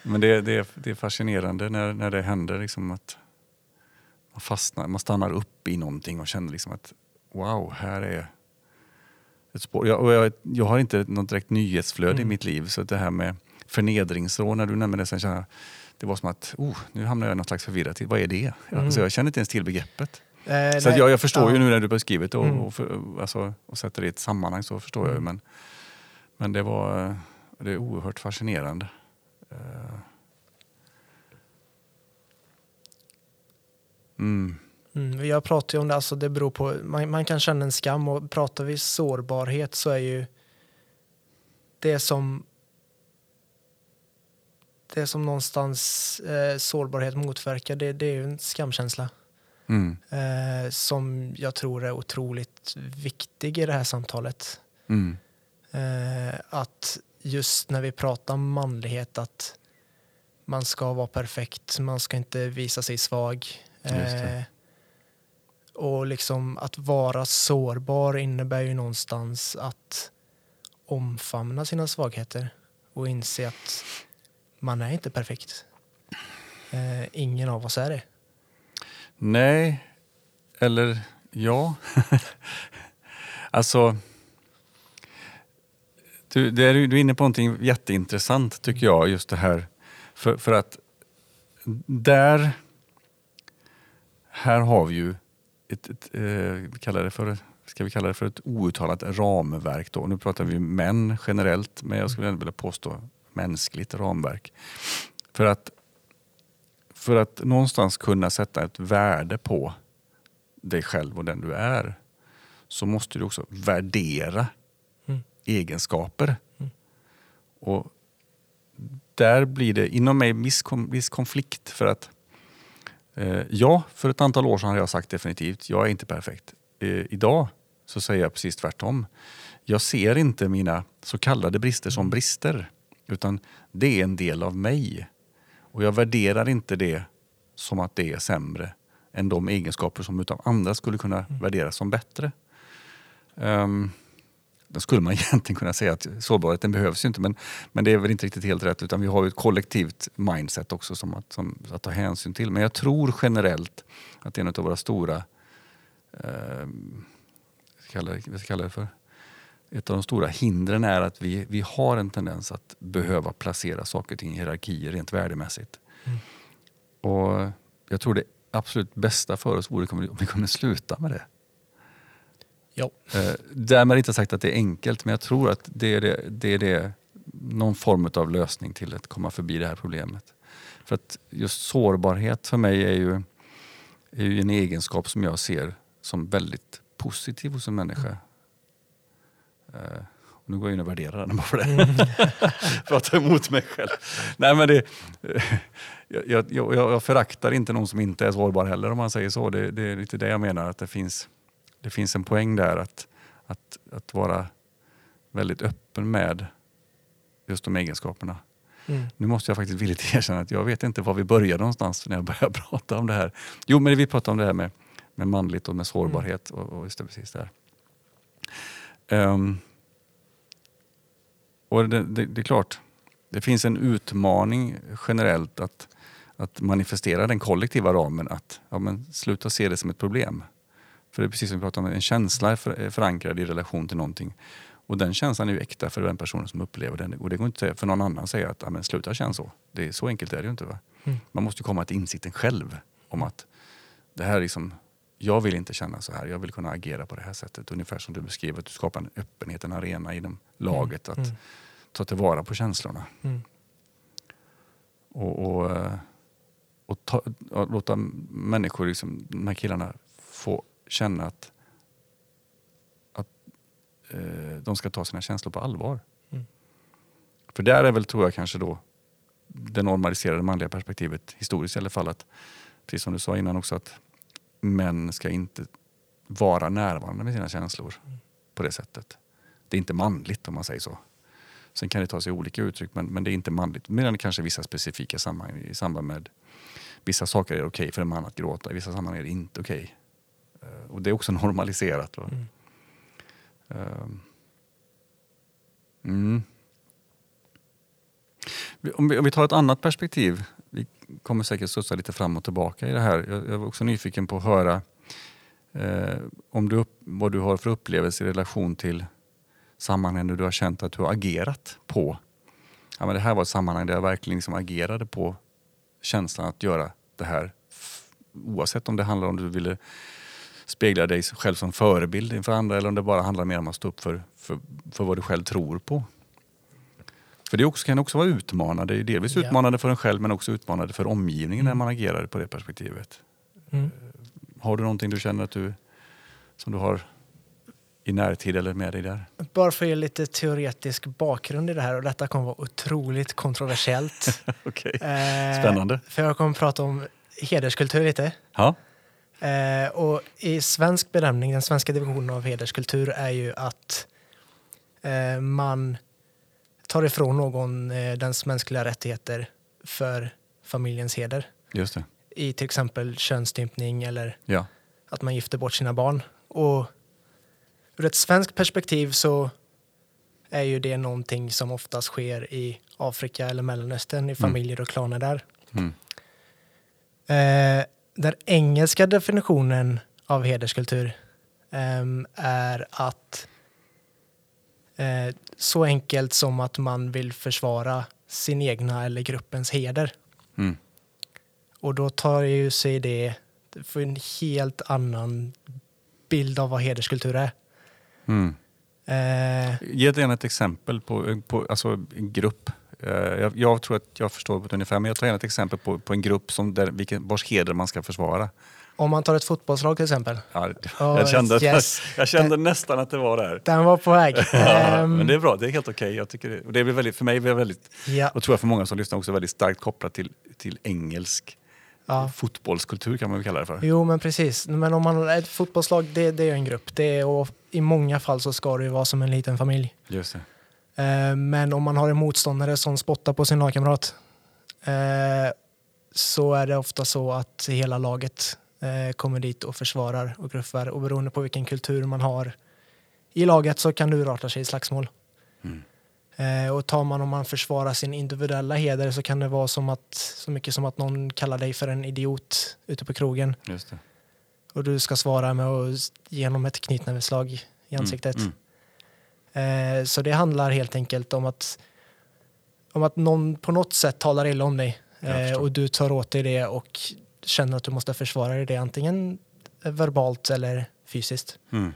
[SPEAKER 1] men det, det, det är fascinerande när, när det händer liksom att man fastnar, man stannar upp i någonting och känner liksom att wow, här är ett spår. Jag, jag, jag har inte något direkt nyhetsflöde i
[SPEAKER 2] Mm.
[SPEAKER 1] mitt liv så det här med förnedringsrån, när du nämnde det, sen känner jag, det var som att oh, nu hamnar jag i något slags förvirrat till. Vad är det?
[SPEAKER 2] Mm.
[SPEAKER 1] Alltså, jag känner inte ens till begreppet.
[SPEAKER 2] Eh,
[SPEAKER 1] Så jag, jag förstår
[SPEAKER 2] ja.
[SPEAKER 1] ju nu när du beskrivit det och,
[SPEAKER 2] Mm.
[SPEAKER 1] och, för, alltså, och sätter det i ett sammanhang så förstår jag ju.
[SPEAKER 2] Mm.
[SPEAKER 1] Men, men det var eh, det är oerhört fascinerande. Eh. Mm.
[SPEAKER 2] Mm, jag pratar ju om det, alltså det beror på, man, man kan känna en skam och pratar vi sårbarhet så är ju det som det som någonstans eh, sårbarhet motverkar, det, det är ju en skamkänsla
[SPEAKER 1] Mm.
[SPEAKER 2] eh, som jag tror är otroligt viktig i det här samtalet.
[SPEAKER 1] Mm.
[SPEAKER 2] Eh, att just när vi pratar om manlighet att man ska vara perfekt, man ska inte visa sig svag. Eh, och liksom att vara sårbar innebär ju någonstans att omfamna sina svagheter och inse att man är inte perfekt. Eh, ingen av oss är det.
[SPEAKER 1] Nej, eller ja. [LAUGHS] alltså, du, det är, du är inne på någonting jätteintressant tycker jag, just det här. För, för att där, här har vi ju ett, ett eh, vi kallar det för, ska vi kalla det för ett outtalat ramverk. Då. Nu pratar vi män generellt, men jag skulle ändå vilja påstå mänskligt ramverk. För att för att någonstans kunna sätta ett värde på dig själv och den du är så måste du också värdera
[SPEAKER 2] Mm.
[SPEAKER 1] egenskaper.
[SPEAKER 2] Mm.
[SPEAKER 1] Och där blir det inom mig viss, konflikt för att eh, ja, för ett antal år sedan har jag sagt definitivt, jag är inte perfekt. Eh, idag så säger jag precis tvärtom. Jag ser inte mina så kallade brister som brister, utan det är en del av mig. Och jag värderar inte det som att det är sämre än de egenskaper som utav andra skulle kunna värderas som bättre. Um, då skulle man [LAUGHS] egentligen kunna säga att sårbarheten behövs ju inte men, men det är väl inte riktigt helt rätt utan vi har ju ett kollektivt mindset också som att, som, att ta hänsyn till. Men jag tror generellt att en av våra stora, det- vad ska jag kalla det för? Ett av de stora hindren är att vi, vi har en tendens att behöva placera saker och ting i hierarkier rent värdemässigt.
[SPEAKER 2] Mm.
[SPEAKER 1] Och jag tror det absolut bästa för oss vore om vi kunde sluta med det.
[SPEAKER 2] Ja.
[SPEAKER 1] Eh, därmed inte sagt att det är enkelt, men jag tror att det är, det, det är det, någon form av lösning till att komma förbi det här problemet. För att just sårbarhet för mig är ju, är ju en egenskap som jag ser som väldigt positiv hos en människa. Eh, nu går jag in och värderar den bara för det. [LAUGHS] för att ta emot mig själv. Nej, men det, jag, jag, jag, jag föraktar inte någon som inte är sårbar heller om man säger så. Det, det är lite det jag menar, att det finns, det finns en poäng där att, att, att vara väldigt öppen med just de egenskaperna.
[SPEAKER 2] Mm.
[SPEAKER 1] Nu måste jag faktiskt villigt [LAUGHS] erkänna att jag vet inte var vi började någonstans när jag började [LAUGHS] prata om det här. Jo, men vi pratade om det här med, med manligt och med sårbarhet och, och just det, precis där. Ehm, och det, det, det är klart, det finns en utmaning generellt att, att manifestera den kollektiva ramen. Att ja, men sluta se det som ett problem. För det är precis som vi pratade om, en känsla är för- är förankrad i relation till någonting. Och den känslan är ju äkta för den personen som upplever den. Och det går inte för någon annan att säga att ja, men sluta känna så. Det är, så enkelt är det ju inte. Va?
[SPEAKER 2] Mm.
[SPEAKER 1] Man måste komma till insikten själv om att det här är liksom, jag vill inte känna så här. Jag vill kunna agera på det här sättet. Ungefär som du beskrev, att du skapar en öppenhet, en arena inom laget. Att
[SPEAKER 2] Mm.
[SPEAKER 1] ta tillvara på känslorna.
[SPEAKER 2] Mm.
[SPEAKER 1] Och, och, och, ta, och låta människor, liksom, de här killarna, få känna att, att eh, de ska ta sina känslor på allvar.
[SPEAKER 2] Mm.
[SPEAKER 1] För där är väl, tror jag, kanske då det normaliserade manliga perspektivet historiskt i alla fall att, precis som du sa innan också, att män ska inte vara närvarande med sina känslor på det sättet. Det är inte manligt om man säger så. Sen kan det ta sig olika uttryck men, men det är inte manligt. Men kanske vissa specifika sammanhang i samband med vissa saker är det okej för en man att gråta, i vissa sammanhang är det inte okej. Eh, och det är också [LAUGHS] normaliserat. Va?
[SPEAKER 2] Mm.
[SPEAKER 1] Ehm. Mm. Om vi, om vi tar ett annat perspektiv, kommer säkert studsa lite fram och tillbaka i det här. Jag, jag var också nyfiken på att höra eh, om du upp, vad du har för upplevelse i relation till sammanhang där du har känt att du har agerat på ja, men det här var ett sammanhang där jag verkligen liksom agerade på känslan att göra det här. Oavsett om det handlar om du ville spegla dig själv som förebild inför andra eller om det bara handlar mer om att stå upp för, för, för vad du själv tror på. För det också, kan också vara utmanande. Det är delvis
[SPEAKER 2] Ja.
[SPEAKER 1] utmanande för en själv men också utmanande för omgivningen när man agerar på det perspektivet.
[SPEAKER 2] Mm.
[SPEAKER 1] Har du någonting du känner att du, som du har i närtid eller med dig där?
[SPEAKER 2] Bara för att ge lite teoretisk bakgrund i det här och detta kommer vara otroligt kontroversiellt. [LAUGHS]
[SPEAKER 1] Okej.
[SPEAKER 2] Eh,
[SPEAKER 1] Spännande.
[SPEAKER 2] För jag kommer prata om hederskultur lite.
[SPEAKER 1] Ja.
[SPEAKER 2] Eh, och i svensk bedömning, den svenska divisionen av hederskultur är ju att eh, man tar ifrån någon eh, dens mänskliga rättigheter för familjens heder.
[SPEAKER 1] Just det.
[SPEAKER 2] I till exempel könsstympning eller
[SPEAKER 1] Ja.
[SPEAKER 2] att man gifter bort sina barn. Och ur ett svenskt perspektiv så är ju det någonting som oftast sker i Afrika eller Mellanöstern i familjer och klaner där.
[SPEAKER 1] Mm.
[SPEAKER 2] Eh, den engelska definitionen av hederskultur ehm, är att eh, så enkelt som att man vill försvara sin egna eller gruppens heder.
[SPEAKER 1] Mm.
[SPEAKER 2] Och då tar ju sig det för en helt annan bild av vad hederskultur är.
[SPEAKER 1] Mm.
[SPEAKER 2] Eh,
[SPEAKER 1] Ge gärna ett exempel på, på alltså en grupp. Eh, Jag, jag tror att jag förstår på ett ungefär, men jag tar gärna ett exempel på, på en grupp som där, vilken, vars heder man ska försvara.
[SPEAKER 2] Om man tar ett fotbollslag till exempel.
[SPEAKER 1] Ja, jag kände,
[SPEAKER 2] yes.
[SPEAKER 1] jag kände nästan att det var där.
[SPEAKER 2] Den var på väg. [LAUGHS]
[SPEAKER 1] Ja,
[SPEAKER 2] Ehm,
[SPEAKER 1] men det är bra, det är helt okej. Jag tycker det, och det blir väldigt, för mig blir väldigt,
[SPEAKER 2] ja,
[SPEAKER 1] och tror jag för många som lyssnar också väldigt starkt kopplat till, till engelsk
[SPEAKER 2] ja.
[SPEAKER 1] fotbollskultur kan man väl kalla det för.
[SPEAKER 2] Jo, men precis. Men om man ett fotbollslag, det, det är en grupp. Det är, och I många fall så ska det ju vara som en liten familj.
[SPEAKER 1] Just det.
[SPEAKER 2] Eh, men om man har en motståndare som spottar på sin lagkamrat eh, så är det ofta så att hela laget kommer dit och försvarar och gruffar. Och beroende på vilken kultur man har i laget så kan det urarta sig i slagsmål.
[SPEAKER 1] Mm.
[SPEAKER 2] Eh, och tar man om man försvarar sin individuella heder så kan det vara som att, så mycket som att någon kallar dig för en idiot ute på krogen och du ska svara med att ge honom ett knytnäveslag i ansiktet.
[SPEAKER 1] Mm.
[SPEAKER 2] Eh, så det handlar helt enkelt om att, om att någon på något sätt talar illa om dig eh, och du tar åt dig det och känner att du måste försvara dig det antingen verbalt eller fysiskt.
[SPEAKER 1] Mm.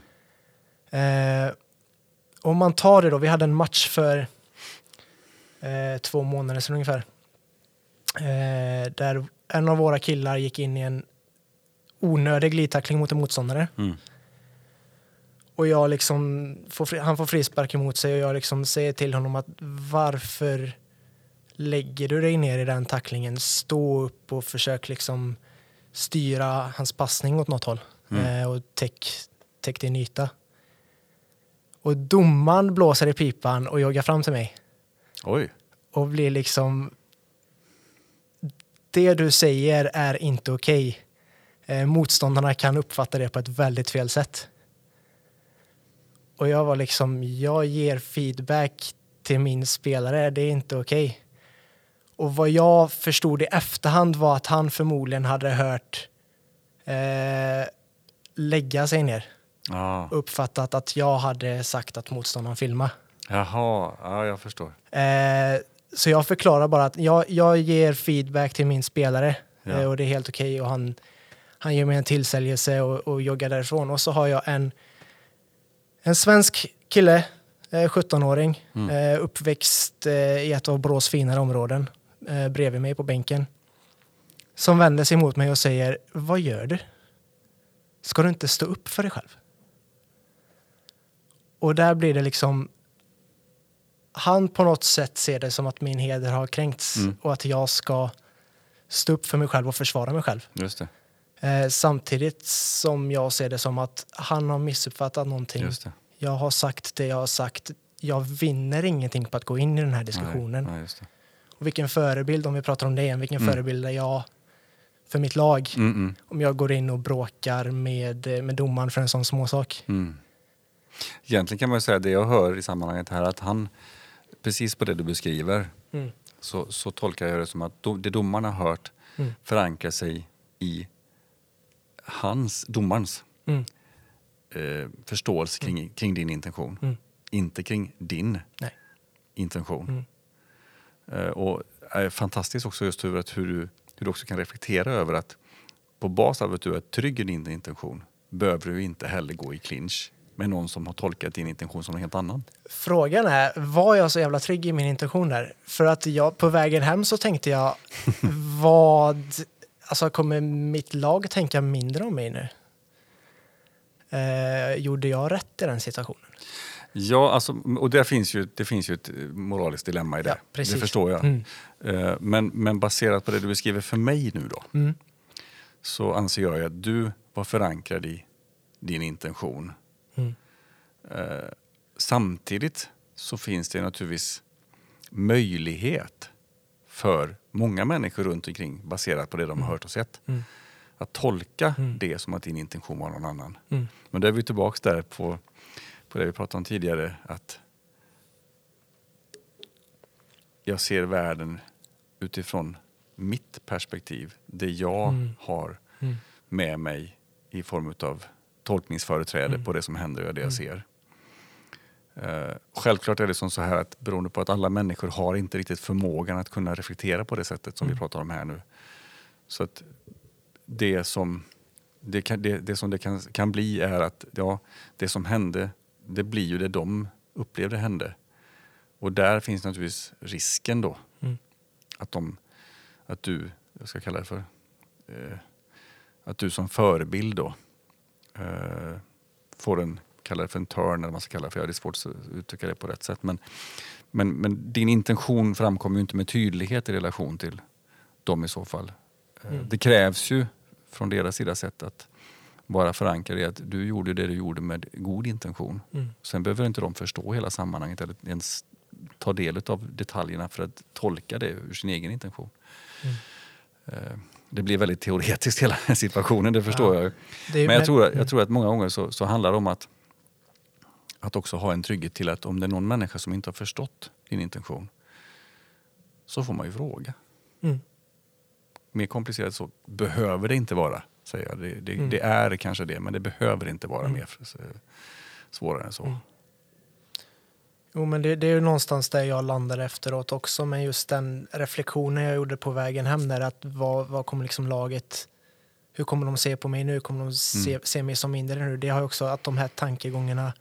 [SPEAKER 2] Eh, om man tar det då, vi hade en match för eh, två månader sedan ungefär. Eh, där en av våra killar gick in i en onödig glidtackling mot en motståndare.
[SPEAKER 1] Mm.
[SPEAKER 2] Och jag liksom, får, han får frispark emot sig och jag liksom säger till honom att varför lägger du dig ner i den tacklingen? Stå upp och försök liksom styra hans passning åt något håll
[SPEAKER 1] Mm.
[SPEAKER 2] eh, och täck, täck din yta. Och domaren blåser i pipan och joggar fram till mig
[SPEAKER 1] Oj.
[SPEAKER 2] och blir liksom det du säger är inte okej. Eh, motståndarna kan uppfatta det på ett väldigt fel sätt. Och jag var liksom, jag ger feedback till min spelare, det är inte okej. Och vad jag förstod i efterhand var att han förmodligen hade hört eh, lägga sig ner.
[SPEAKER 1] Ja.
[SPEAKER 2] Uppfattat att jag hade sagt att motståndaren filmar.
[SPEAKER 1] Jaha, ja, jag förstår.
[SPEAKER 2] Eh, så jag förklarar bara att jag, jag ger feedback till min spelare
[SPEAKER 1] Ja.
[SPEAKER 2] eh, och det är helt okej och han, han ger mig en tillsägelse och, och joggar därifrån. Och så har jag en, en svensk kille, eh, 17-åring,
[SPEAKER 1] Mm.
[SPEAKER 2] eh, uppväxt eh, i ett av Borås finare områden, eh, bredvid mig på bänken, som vänder sig mot mig och säger Vad gör du? Ska du inte stå upp för dig själv? Och där blir det liksom han på något sätt ser det som att min heder har kränkts
[SPEAKER 1] Mm.
[SPEAKER 2] och att jag ska stå upp för mig själv och försvara mig själv.
[SPEAKER 1] Just.
[SPEAKER 2] Eh, samtidigt som jag ser det som att han har missuppfattat någonting. Jag har sagt det jag har sagt. Jag vinner ingenting på att gå in i den här diskussionen.
[SPEAKER 1] Nej, nej.
[SPEAKER 2] Och vilken förebild, om vi pratar om det igen, vilken
[SPEAKER 1] Mm.
[SPEAKER 2] förebild är jag för mitt lag?
[SPEAKER 1] Mm, mm,
[SPEAKER 2] Om jag går in och bråkar med, med domaren för en sån småsak.
[SPEAKER 1] mm. Egentligen kan man ju säga det jag hör i sammanhanget här att han, precis på det du beskriver,
[SPEAKER 2] Mm.
[SPEAKER 1] så, så tolkar jag det som att do, det domarna har hört
[SPEAKER 2] Mm.
[SPEAKER 1] förankrar sig i hans, domarens
[SPEAKER 2] Mm.
[SPEAKER 1] eh, förståelse kring, kring din intention.
[SPEAKER 2] Mm.
[SPEAKER 1] Inte kring din
[SPEAKER 2] Nej.
[SPEAKER 1] intention. Eh, och är fantastiskt också just hur, att hur, du, hur du också kan reflektera över att på bas av att du är trygg i din intention behöver du inte heller gå i clinch med någon som har tolkat din intention som en helt annan.
[SPEAKER 2] Frågan är, var jag så jävla trygg i min intention där? För att jag, på vägen hem så tänkte jag, [LAUGHS] vad, alltså kommer mitt lag tänka mindre om mig nu? Eh, gjorde jag rätt i den situationen?
[SPEAKER 1] Ja, alltså, och det finns, ju, det finns ju ett moraliskt dilemma i det.
[SPEAKER 2] Ja,
[SPEAKER 1] det förstår jag.
[SPEAKER 2] Mm.
[SPEAKER 1] Eh, Men, men baserat på det du beskriver för mig nu då,
[SPEAKER 2] Mm.
[SPEAKER 1] så anser jag att du var förankrad i din intention.
[SPEAKER 2] Mm.
[SPEAKER 1] Eh, Samtidigt så finns det naturligtvis möjlighet för många människor runt omkring baserat på det de har hört och sett.
[SPEAKER 2] Mm.
[SPEAKER 1] Att tolka
[SPEAKER 2] Mm.
[SPEAKER 1] det som att din intention var någon annan.
[SPEAKER 2] Mm.
[SPEAKER 1] Men då är vi tillbaka där på, på det vi pratade om tidigare. Att jag ser världen utifrån mitt perspektiv. Det jag
[SPEAKER 2] Mm.
[SPEAKER 1] har
[SPEAKER 2] Mm.
[SPEAKER 1] med mig i form av tolkningsföreträde
[SPEAKER 2] Mm.
[SPEAKER 1] på det som händer och det jag
[SPEAKER 2] Mm.
[SPEAKER 1] ser. Eh, självklart är det som så här att beroende på att alla människor har inte riktigt förmågan att kunna reflektera på det sättet som vi
[SPEAKER 2] Mm.
[SPEAKER 1] pratar om här nu. Så att det som det, kan, det, det, som det kan, kan bli är att ja, det som hände, det blir ju det de upplevde hände. Och där finns naturligtvis risken då
[SPEAKER 2] Mm.
[SPEAKER 1] att, de, att du, jag ska kalla det för, eh, att du som förebild då eh, får en, kalla det för en turn eller vad man ska kalla det för, Ja, det är svårt att uttrycka det på rätt sätt. Men, men, men din intention framkommer ju inte med tydlighet i relation till dem i så fall. Eh,
[SPEAKER 2] Mm.
[SPEAKER 1] Det krävs ju från deras sida sett att vara förankrad i att du gjorde det du gjorde med god intention.
[SPEAKER 2] Mm.
[SPEAKER 1] Sen behöver inte de förstå hela sammanhanget eller ens ta del av detaljerna för att tolka det ur sin egen intention.
[SPEAKER 2] Mm.
[SPEAKER 1] Eh, Det blir väldigt teoretiskt hela [LAUGHS] situationen, det förstår
[SPEAKER 2] Ja.
[SPEAKER 1] jag.
[SPEAKER 2] Det
[SPEAKER 1] Men jag tror,
[SPEAKER 2] mm.
[SPEAKER 1] jag tror att många gånger så, så handlar det om att, att också ha en trygghet till att om det är någon människa som inte har förstått din intention så får man ju fråga.
[SPEAKER 2] Mm.
[SPEAKER 1] Mer komplicerat så behöver det inte vara, säger jag. Det, det,
[SPEAKER 2] Mm.
[SPEAKER 1] det är kanske det, men det behöver inte vara
[SPEAKER 2] Mm.
[SPEAKER 1] mer svårare än så.
[SPEAKER 2] Mm. Jo, men det, det är ju någonstans där jag landade efteråt också, men just den reflektionen jag gjorde på vägen hem där, att vad, vad kommer liksom laget, hur kommer de se på mig nu, kommer de se,
[SPEAKER 1] Mm.
[SPEAKER 2] se mig som mindre nu? Det har också att de här tankegångarna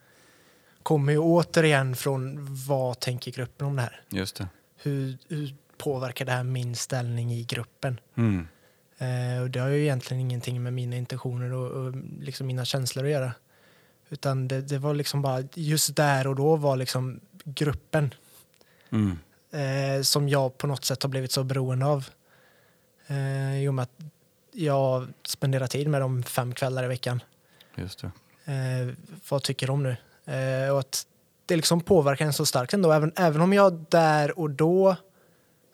[SPEAKER 2] kommer ju återigen från vad tänker gruppen om det här?
[SPEAKER 1] Just det.
[SPEAKER 2] Hur, hur påverkar det här min ställning i gruppen?
[SPEAKER 1] Mm.
[SPEAKER 2] Eh, och det har ju egentligen ingenting med mina intentioner och, och liksom mina känslor att göra. Utan det, det var liksom bara, just där och då var liksom gruppen
[SPEAKER 1] Mm.
[SPEAKER 2] eh, som jag på något sätt har blivit så beroende av. Eh, I och med att jag spenderar tid med dem fem kvällar i veckan.
[SPEAKER 1] Just det.
[SPEAKER 2] Eh, vad tycker de nu? Eh, och att det liksom påverkar en så starkt ändå. Även, även om jag där och då,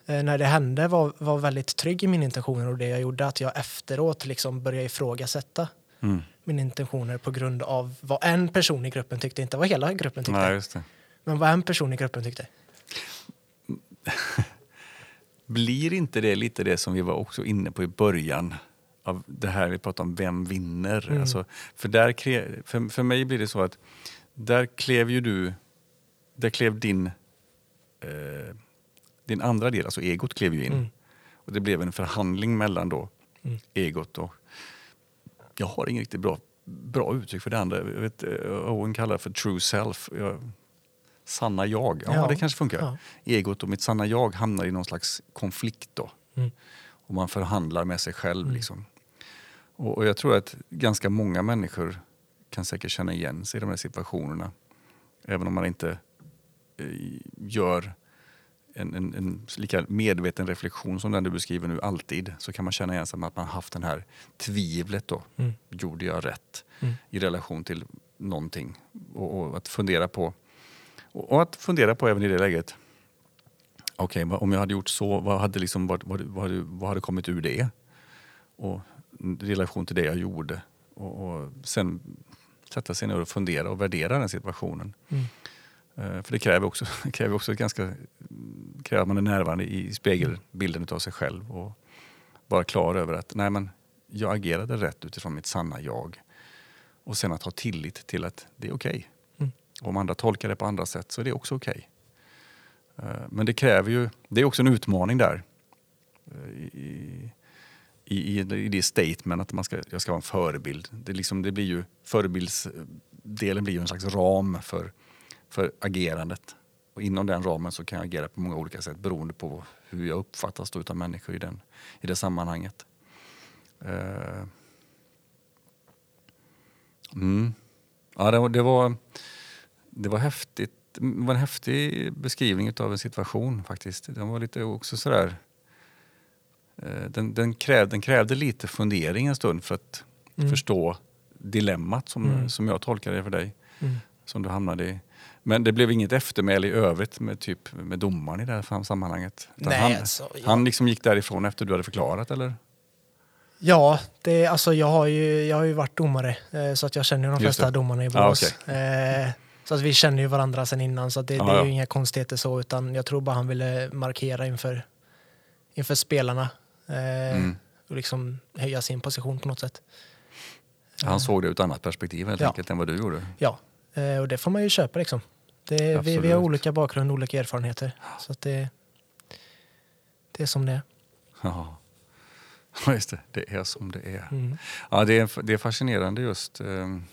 [SPEAKER 2] när det hände, var, var väldigt trygg i mina intentioner och det jag gjorde, att jag efteråt liksom började ifrågasätta
[SPEAKER 1] Mm.
[SPEAKER 2] mina intentioner på grund av vad en person i gruppen tyckte, inte vad hela gruppen tyckte,
[SPEAKER 1] Nej,
[SPEAKER 2] men vad en person i gruppen tyckte. [LAUGHS]
[SPEAKER 1] Blir inte det lite det som vi var också inne på i början? Av det här vi pratade om, vem vinner?
[SPEAKER 2] Mm.
[SPEAKER 1] Alltså, för, där, för, för mig blir det så att där klev ju du, där klev din, eh, din andra del, alltså egot klev ju in.
[SPEAKER 2] Mm.
[SPEAKER 1] Och det blev en förhandling mellan då
[SPEAKER 2] Mm.
[SPEAKER 1] egot och, jag har inget riktigt bra, bra uttryck för det andra. Jag vet, eh, Owen kallar det för true self. Jag, sanna jag, ja,
[SPEAKER 2] Ja.
[SPEAKER 1] det kanske funkar
[SPEAKER 2] Ja.
[SPEAKER 1] egot och mitt sanna jag hamnar i någon slags konflikt då.
[SPEAKER 2] Mm.
[SPEAKER 1] Och man förhandlar med sig själv.
[SPEAKER 2] Mm.
[SPEAKER 1] Liksom. Och, och jag tror att ganska många människor kan säkert känna igen sig i de här situationerna. Även om man inte eh, gör en, en, en lika medveten reflektion som den du beskriver nu alltid så kan man känna igen sig med att man haft det här tvivlet då.
[SPEAKER 2] Mm.
[SPEAKER 1] Gjorde jag rätt
[SPEAKER 2] Mm.
[SPEAKER 1] i relation till någonting? Och, och att fundera på och, och att fundera på även i det läget Okej, vad- om jag hade gjort så, vad hade, liksom, vad, vad, vad, vad hade kommit ur det? Och i relation till det jag gjorde. Och, och sen sätta sig ner och fundera och värdera den situationen.
[SPEAKER 2] Mm.
[SPEAKER 1] Eh, för det kräver också, [LAUGHS] kräver också ganska, kräver att man är närvarande i spegelbilden av sig själv och vara klar över att nej men, jag agerade rätt utifrån mitt sanna jag. Och sen att ha tillit till att det är okej.
[SPEAKER 2] Mm.
[SPEAKER 1] Om andra tolkar det på andra sätt så är det också okej. Eh, men det kräver ju, det är också en utmaning där. Eh, I, i, i, det statement att man ska, jag ska vara en förebild. Det, liksom, det blir ju, förebildsdelen blir ju en slags ram för, för agerandet. Och inom den ramen så kan jag agera på många olika sätt beroende på hur jag uppfattas av människor i, den, i det sammanhanget. Uh, mm. Ja, det, det, var, det var häftigt. Det var en häftig beskrivning av en situation faktiskt. Den var lite också sådär... Uh, den, den, kräv, den krävde lite fundering en stund för att mm. förstå dilemmat som, mm. som jag tolkade det för dig. Mm. Som du hamnade i. Men det blev inget eftermäle i övrigt med, typ, med domaren i det här sammanhanget?
[SPEAKER 2] Nej,
[SPEAKER 1] han,
[SPEAKER 2] alltså, ja.
[SPEAKER 1] han liksom gick därifrån efter du hade förklarat eller?
[SPEAKER 2] Ja, det, alltså jag, har ju, jag har ju varit domare eh, så att jag känner de flesta domarna i Borås. Ah, okay. eh, så att vi känner ju varandra sedan innan så det, ah, det, är ja. ju inga konstigheter så utan jag tror bara han ville markera inför, inför spelarna eh, mm. och liksom höja sin position på något sätt.
[SPEAKER 1] Han såg det ur ett annat perspektiv helt ja. enkelt än vad du gjorde?
[SPEAKER 2] Ja, och det får man ju köpa liksom. Det, vi, vi, har olika bakgrund, olika erfarenheter. Så det, det är som det är. [LAUGHS]
[SPEAKER 1] Ja, just det. Det är som det är. Mm. Ja, det, är det är fascinerande just, ehm,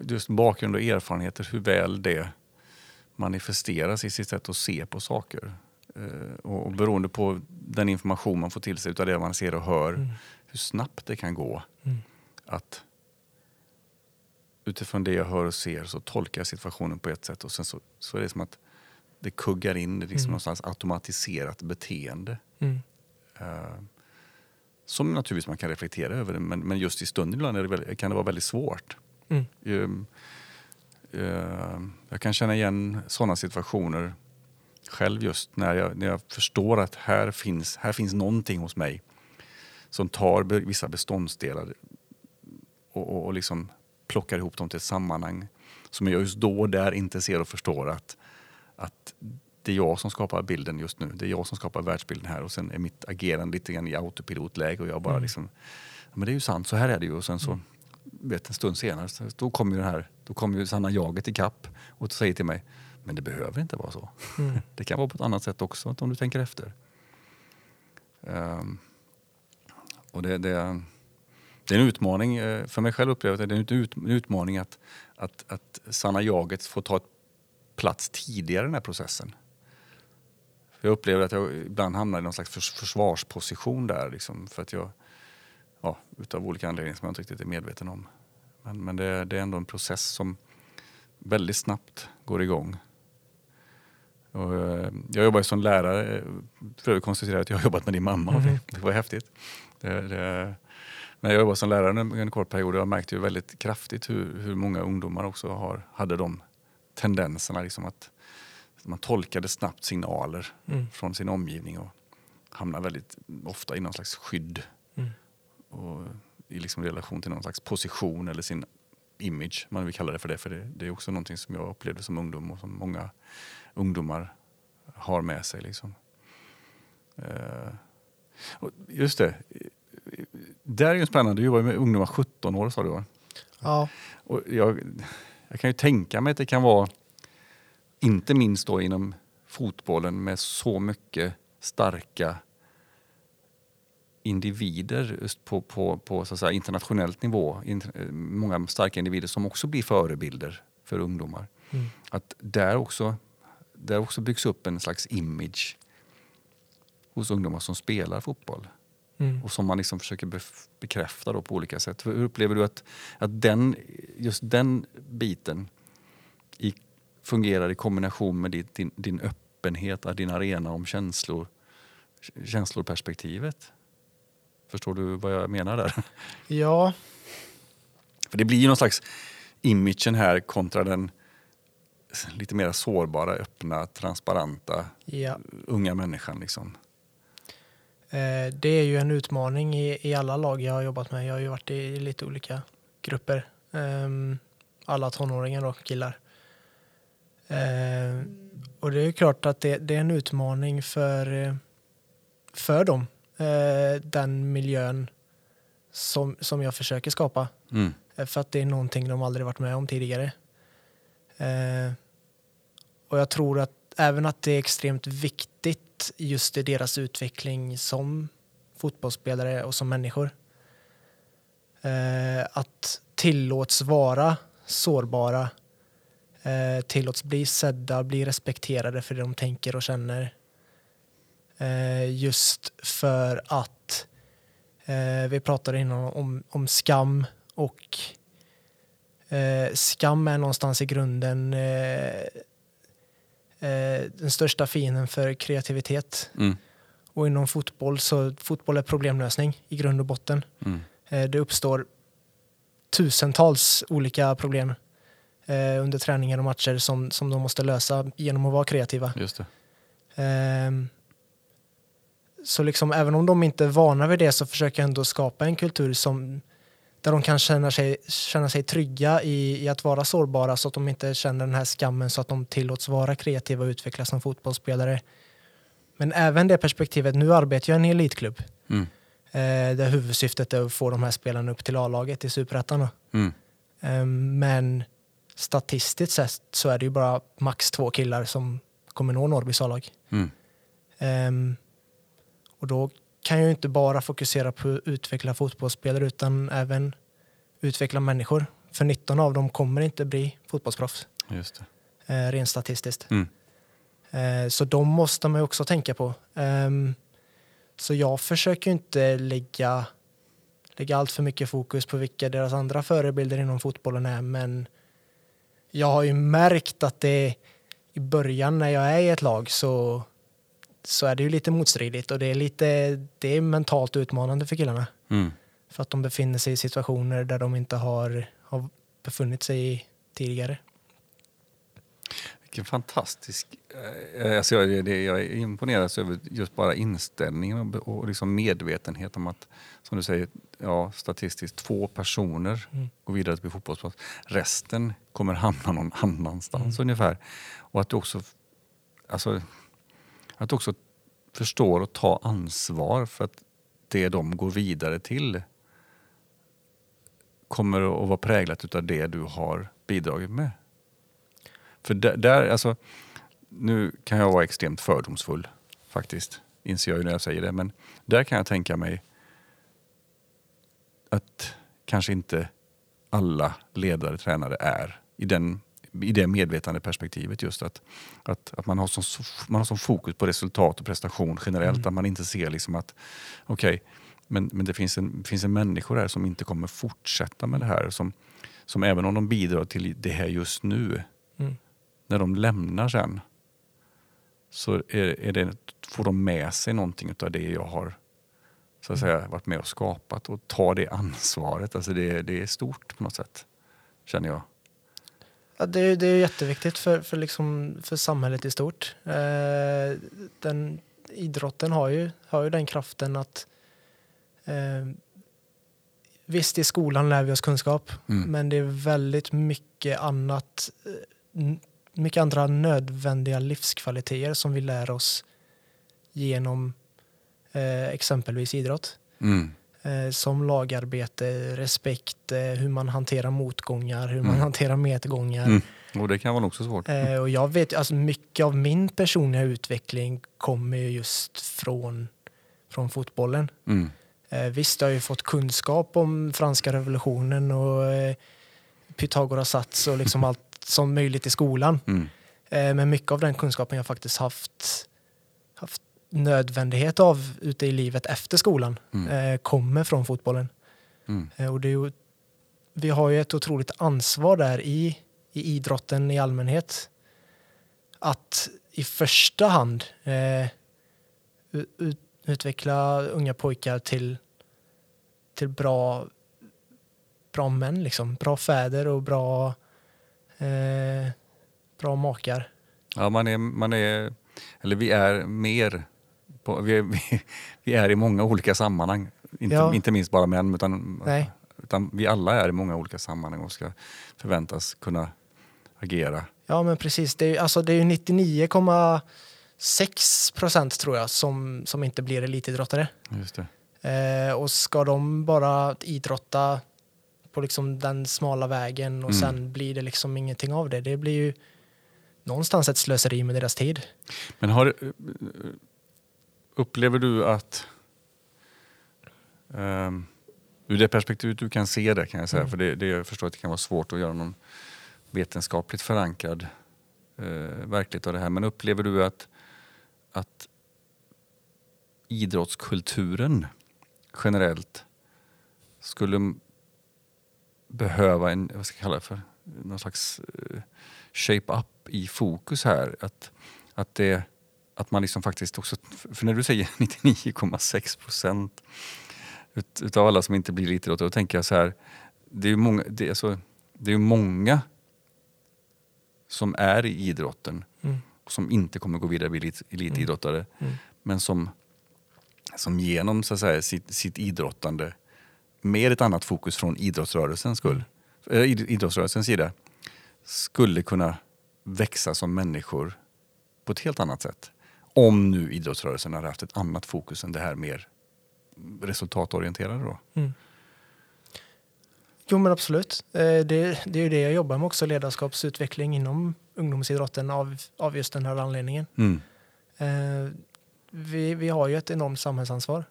[SPEAKER 1] just bakgrund och erfarenheter, hur väl det manifesteras i sitt sätt att se på saker. Eh, och beroende på den information man får till sig av det man ser och hör, mm. hur snabbt det kan gå mm. att utifrån det jag hör och ser så tolkar jag situationen på ett sätt och sen så, så är det som att det kuggar in det liksom mm. automatiserat beteende. Mm. Uh, som naturligtvis man kan reflektera över, men, men just i stunden ibland det väldigt, kan det vara väldigt svårt. Mm. Um, uh, jag kan känna igen sådana situationer själv just när jag, när jag förstår att här finns, här finns någonting hos mig som tar vissa beståndsdelar och, och, och liksom plockar ihop dem till ett sammanhang som jag just då och där inte ser och förstår att, att det är jag som skapar bilden just nu. Det är jag som skapar världsbilden här och sen är mitt agerande lite grann i autopilotläge och jag bara mm. liksom, men det är ju sant, så här är det ju. Och sen så, mm. vet en stund senare, så, då kommer ju det här, då kommer ju sanna jaget i kapp och säger till mig, men det behöver inte vara så. Mm. [LAUGHS] det kan vara på ett annat sätt också om du tänker efter. Um, och det, det det är en utmaning, eh, för mig själv upplever jag att det är en utmaning att, att, att sanna jaget får ta plats tidigare i den här processen. För jag upplever att jag ibland hamnar i någon slags försvarsposition där. Liksom, för att jag, ja, utav olika anledningar som jag inte riktigt är medveten om. Men, men det, det, är ändå en process som väldigt snabbt går igång. Och, eh, jag jobbar som lärare, för övrigt konstaterar att jag har jobbat med din mamma. Mm. Det var häftigt. Det, det, men jag jobbade som lärare en, en kort period jag märkte ju väldigt kraftigt hur, hur många ungdomar också har, hade de tendenserna. Liksom att man tolkade snabbt signaler mm. från sin omgivning och hamnar väldigt ofta i någon slags skydd. Mm. Och I liksom relation till någon slags position eller sin image, man vill kalla det för det. För det, det är också någonting som jag upplevde som ungdom och som många ungdomar har med sig. Liksom. Uh, just det, där är ju spännande. Du jobbar med ungdomar 17 år sa du va?
[SPEAKER 2] Ja.
[SPEAKER 1] Och jag, jag kan ju tänka mig att det kan vara, inte minst då inom fotbollen med så mycket starka individer just på, på, på så att säga, internationellt nivå. många starka individer som också blir förebilder för ungdomar. Mm. Att där också, där också byggs upp en slags image hos ungdomar som spelar fotboll. Mm. Och som man liksom försöker bekräfta då på olika sätt. Hur upplever du att, att den, just den biten i, fungerar i kombination med din, din, din öppenhet, din arena om känslor, känsloperspektivet? Förstår du vad jag menar där? [LAUGHS]
[SPEAKER 2] Ja.
[SPEAKER 1] För det blir ju någon slags imagen här kontra den lite mer sårbara, öppna, transparenta ja. unga människan. Liksom.
[SPEAKER 2] Eh, det är ju en utmaning i, i alla lag jag har jobbat med. Jag har ju varit i lite olika grupper. Ehm, alla tonåringar och killar. Ehm, och det är klart att det, det är en utmaning för, för dem. Eh, den miljön som, som jag försöker skapa. Mm. Eh, för att det är någonting de aldrig varit med om tidigare. Och jag tror att, även att det är extremt viktigt just i deras utveckling som fotbollsspelare och som människor. Eh, att tillåts vara sårbara, eh, tillåts bli sedda, bli respekterade för det de tänker och känner. Eh, just för att eh, vi pratade innan om, om skam och eh, skam är någonstans i grunden eh, eh, den största fienden för kreativitet.
[SPEAKER 1] Mm.
[SPEAKER 2] Och inom fotboll så fotboll är problemlösning i grund och botten.
[SPEAKER 1] Mm.
[SPEAKER 2] Eh, det uppstår tusentals olika problem eh, under träningar och matcher som, som de måste lösa genom att vara kreativa.
[SPEAKER 1] Just.
[SPEAKER 2] Ehm, så liksom, även om de inte är vana vid det så försöker jag ändå skapa en kultur som, där de kan känna sig, känna sig trygga i, i att vara sårbara så att de inte känner den här skammen så att de tillåts vara kreativa och utvecklas som fotbollsspelare. Men även det perspektivet, nu arbetar jag i en elitklubb
[SPEAKER 1] Mm.
[SPEAKER 2] eh, där huvudsyftet är att få de här spelarna upp till A-laget i Superettan.
[SPEAKER 1] Mm.
[SPEAKER 2] Ehm, men statistiskt sett så är det ju bara max två killar som kommer nå Norrbys A-lag.
[SPEAKER 1] Mm.
[SPEAKER 2] Ehm, och då kan ju inte bara fokusera på att utveckla fotbollsspelare utan även utveckla människor. För 19 av dem kommer inte bli fotbollsproffs,
[SPEAKER 1] Just det.
[SPEAKER 2] eh, rent statistiskt.
[SPEAKER 1] Mm.
[SPEAKER 2] Eh, så de måste man ju också tänka på. Ehm, så jag försöker inte lägga, lägga allt för mycket fokus på vilka deras andra förebilder inom fotbollen är, men jag har ju märkt att det i början när jag är i ett lag så, så är det ju lite motstridigt och det är lite det är mentalt utmanande för killarna.
[SPEAKER 1] Mm.
[SPEAKER 2] För att de befinner sig i situationer där de inte har, har befunnit sig i tidigare.
[SPEAKER 1] Vilken fantastisk... eh, Alltså jag, det, jag är imponerad över just bara inställningen och, liksom medvetenhet om att, som du säger, ja, statistiskt två personer
[SPEAKER 2] Mm.
[SPEAKER 1] går vidare till bli fotbollsproffs. Resten kommer hamna någon annanstans
[SPEAKER 2] Mm.
[SPEAKER 1] ungefär. Och att du också, alltså, att också förstå och ta ansvar för att det de går vidare till kommer att vara präglat av det du har bidragit med. För där, där, alltså, nu kan jag vara extremt fördomsfull faktiskt, inser jag ju när jag säger det. Men där kan jag tänka mig att kanske inte alla ledare, tränare är i, den, i det medvetande perspektivet just att, att, att man, har som, man har som fokus på resultat och prestation generellt.
[SPEAKER 2] Mm.
[SPEAKER 1] Att man inte ser liksom att okej, men, men det finns en, finns en människor här som inte kommer fortsätta med det här. Som, som även om de bidrar till det här just nu,
[SPEAKER 2] Mm.
[SPEAKER 1] när de lämnar sen så är, är det, får de med sig någonting av det jag har så att säga, varit med och skapat och ta det ansvaret. Alltså det, det är stort på något sätt, känner jag.
[SPEAKER 2] Ja, det, är- det är jätteviktigt för, för, liksom, för samhället i stort. Eh, den, idrotten har ju, har ju den kraften att eh, Visst, i skolan lär vi oss kunskap,
[SPEAKER 1] Mm.
[SPEAKER 2] men det är väldigt mycket annat eh, mycket andra nödvändiga livskvaliteter som vi lär oss genom eh, exempelvis idrott.
[SPEAKER 1] Mm.
[SPEAKER 2] Eh, som lagarbete, respekt, eh, hur man hanterar motgångar, hur man
[SPEAKER 1] Mm.
[SPEAKER 2] hanterar medgångar.
[SPEAKER 1] Mm. Och det kan vara nog så svårt.
[SPEAKER 2] Eh, och jag vet, alltså mycket av min personliga utveckling kommer ju just från, från fotbollen.
[SPEAKER 1] Mm.
[SPEAKER 2] Visst, jag har ju fått kunskap om franska revolutionen och eh, Pythagoras sats och liksom [LAUGHS] allt som möjligt i skolan.
[SPEAKER 1] Mm.
[SPEAKER 2] Men mycket av den kunskapen jag faktiskt haft nödvändighet av ute i livet efter skolan
[SPEAKER 1] Mm.
[SPEAKER 2] eh, kommer från fotbollen.
[SPEAKER 1] Mm.
[SPEAKER 2] Eh, och det är ju, vi har ju ett otroligt ansvar där i, i idrotten i allmänhet. Att i första hand eh, ut, utveckla unga pojkar till, till bra, bra män, liksom. bra fäder och bra, eh, bra makar.
[SPEAKER 1] Ja, man är, man är, eller vi är mer, på, vi, är, [LAUGHS] vi, vi är i många olika sammanhang. Inte,
[SPEAKER 2] Ja.
[SPEAKER 1] inte minst bara män, utan,
[SPEAKER 2] Nej.
[SPEAKER 1] utan vi alla är i många olika sammanhang och ska förväntas kunna agera.
[SPEAKER 2] Ja, men precis. Det är, alltså, ju 99,6 procent tror jag som, som inte blir elitidrottare.
[SPEAKER 1] Just det.
[SPEAKER 2] Eh, och ska de bara idrotta på liksom den smala vägen och
[SPEAKER 1] Mm.
[SPEAKER 2] sen blir det liksom ingenting av det. Det blir ju någonstans ett slöseri med deras tid.
[SPEAKER 1] Men har, upplever du att um, ur det perspektivet du kan se det kan jag säga, mm. för det, det, jag förstår att det kan vara svårt att göra någon vetenskapligt förankrad uh, verklighet av det här. Men upplever du att, att idrottskulturen generellt skulle behöva en, vad ska jag kalla det för, någon slags uh, shape-up i fokus här. Att, att, det, att man liksom faktiskt också, för när du säger [LAUGHS] 99,6 procent ut, utav alla som inte blir elitidrottare, då tänker jag så här, det är ju många, det är alltså, det är många som är i idrotten mm. som inte kommer gå vidare och bli elit, elitidrottare. Mm. Mm. Men som, som genom så att säga, sitt, sitt idrottande med ett annat fokus från idrottsrörelsens skull, äh, idrottsrörelsens sida skulle kunna växa som människor på ett helt annat sätt. Om nu idrottsrörelsen hade haft ett annat fokus än det här mer resultatorienterade då. Mm.
[SPEAKER 2] Jo men absolut. Eh, det, det är ju det jag jobbar med också, ledarskapsutveckling inom ungdomsidrotten av, av just den här anledningen. Mm. Eh, vi, vi har ju ett enormt samhällsansvar.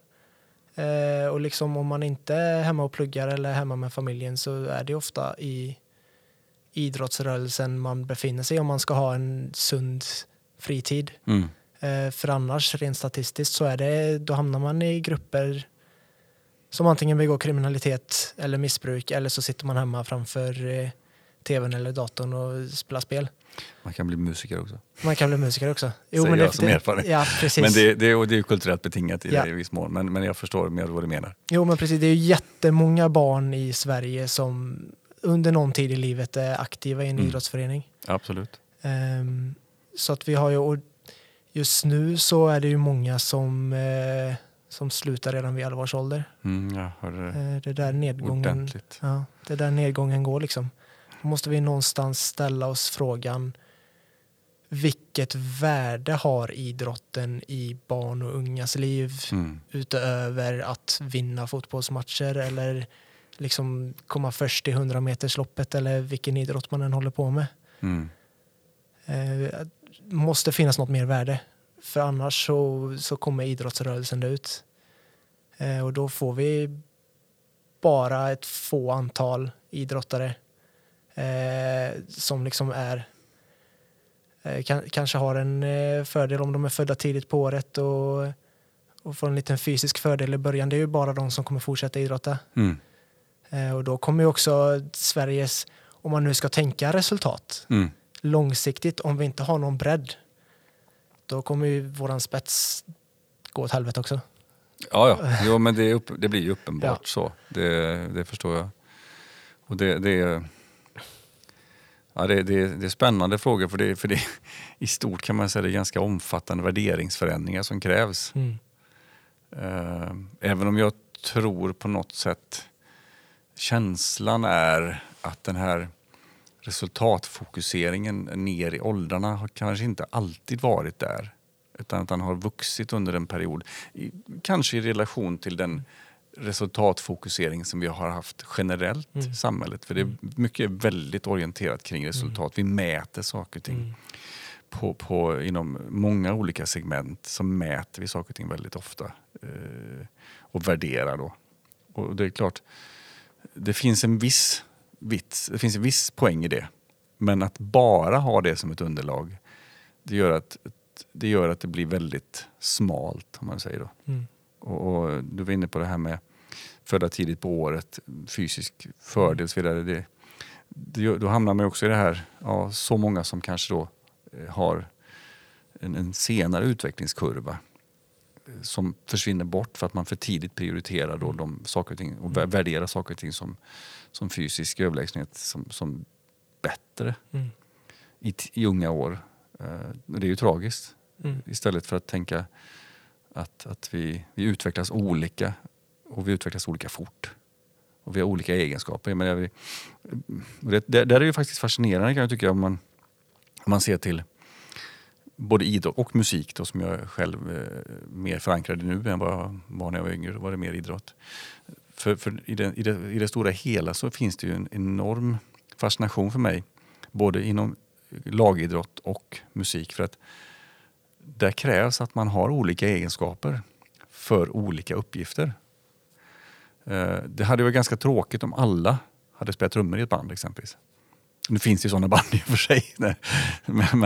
[SPEAKER 2] Eh, och liksom om man inte är hemma och pluggar eller hemma med familjen så är det ofta i idrottsrörelsen man befinner sig om man ska ha en sund fritid. Mm. Eh, för annars, rent statistiskt, så är det, då hamnar man i grupper som antingen begår kriminalitet eller missbruk eller så sitter man hemma framför eh, tvn eller datorn och spelar spel.
[SPEAKER 1] Man kan bli musiker också.
[SPEAKER 2] Man kan bli musiker också.
[SPEAKER 1] Jo, Säger men det, jag som erfarenhet. Ja, precis. Men det, det, och det är ju kulturellt betingat i, ja. det, i viss mån. Men, men jag förstår mer vad du menar.
[SPEAKER 2] Jo, men precis. Det är ju jättemånga barn i Sverige som under någon tid i livet är aktiva i en mm. idrottsförening.
[SPEAKER 1] Absolut.
[SPEAKER 2] Um, så att vi har ju, just nu så är det ju många som, uh, som slutar redan vid 11 års ålder.
[SPEAKER 1] Mm, jag hörde det.
[SPEAKER 2] Uh, det där nedgången, ja, det där nedgången går liksom. Då måste vi någonstans ställa oss frågan vilket värde har idrotten i barn och ungas liv mm. utöver att vinna fotbollsmatcher eller liksom komma först i 100 metersloppet eller vilken idrott man än håller på med. Mm. Måste finnas något mer värde. För annars så, så kommer idrottsrörelsen dö ut. Eh, och då får vi bara ett få antal idrottare eh, som liksom är eh, kan, kanske har en eh, fördel om de är födda tidigt på året och, och får en liten fysisk fördel i början. Det är ju bara de som kommer fortsätta idrotta. Mm. Eh, och då kommer ju också Sveriges, om man nu ska tänka resultat, mm. Långsiktigt, om vi inte har någon bredd, då kommer ju våran spets gå åt helvete också.
[SPEAKER 1] Ja, ja. [LAUGHS] Jo, men det, upp, det blir ju uppenbart ja. så. Det, det, förstår jag. Och det, det, ja, det, det, det är spännande frågor för, det, för det, i stort kan man säga det är ganska omfattande värderingsförändringar som krävs. Mm. Uh, även om jag tror på något sätt känslan är att den här resultatfokuseringen ner i åldrarna har kanske inte alltid varit där. Utan att den har vuxit under en period. kanske i relation till den resultatfokusering som vi har haft generellt mm. i samhället. För det är mm. mycket väldigt orienterat kring resultat. Mm. Vi mäter saker och ting. Mm. På, på, inom många olika segment så mäter vi saker och ting väldigt ofta. Eh, och värderar då. Och det är klart, det finns en viss vits, det finns en viss poäng i det. Men att bara ha det som ett underlag, det gör att det, gör att det blir väldigt smalt, om man säger då. Mm. Och, och, du var inne på det här med födda tidigt på året, fysisk fördel och så vidare. Det, det, då hamnar man också i det här, ja, så många som kanske då eh, har en, en senare utvecklingskurva som försvinner bort för att man för tidigt prioriterar då de saker och, ting, och mm. värderar saker och ting som, som fysisk överlägsenhet som, som bättre mm. i, i unga år. Uh, det är ju tragiskt. Mm. Istället för att tänka att, att vi, vi utvecklas olika och vi utvecklas olika fort. Och vi har olika egenskaper. Men vi, det, det, det är ju faktiskt fascinerande kan jag tycka om man, om man ser till både idrott och musik då, som jag själv eh, mer förankrad i nu än vad jag var när jag var yngre. Då var det mer idrott. För, för i, det, i, det, i, det, stora hela så finns det ju en enorm fascination för mig. Både inom lagidrott och musik. För att där krävs att man har olika egenskaper för olika uppgifter. Eh, det hade varit ganska tråkigt om alla hade spelat trummor i ett band exempelvis. Nu finns det ju sådana band i och för sig. [LAUGHS] Men,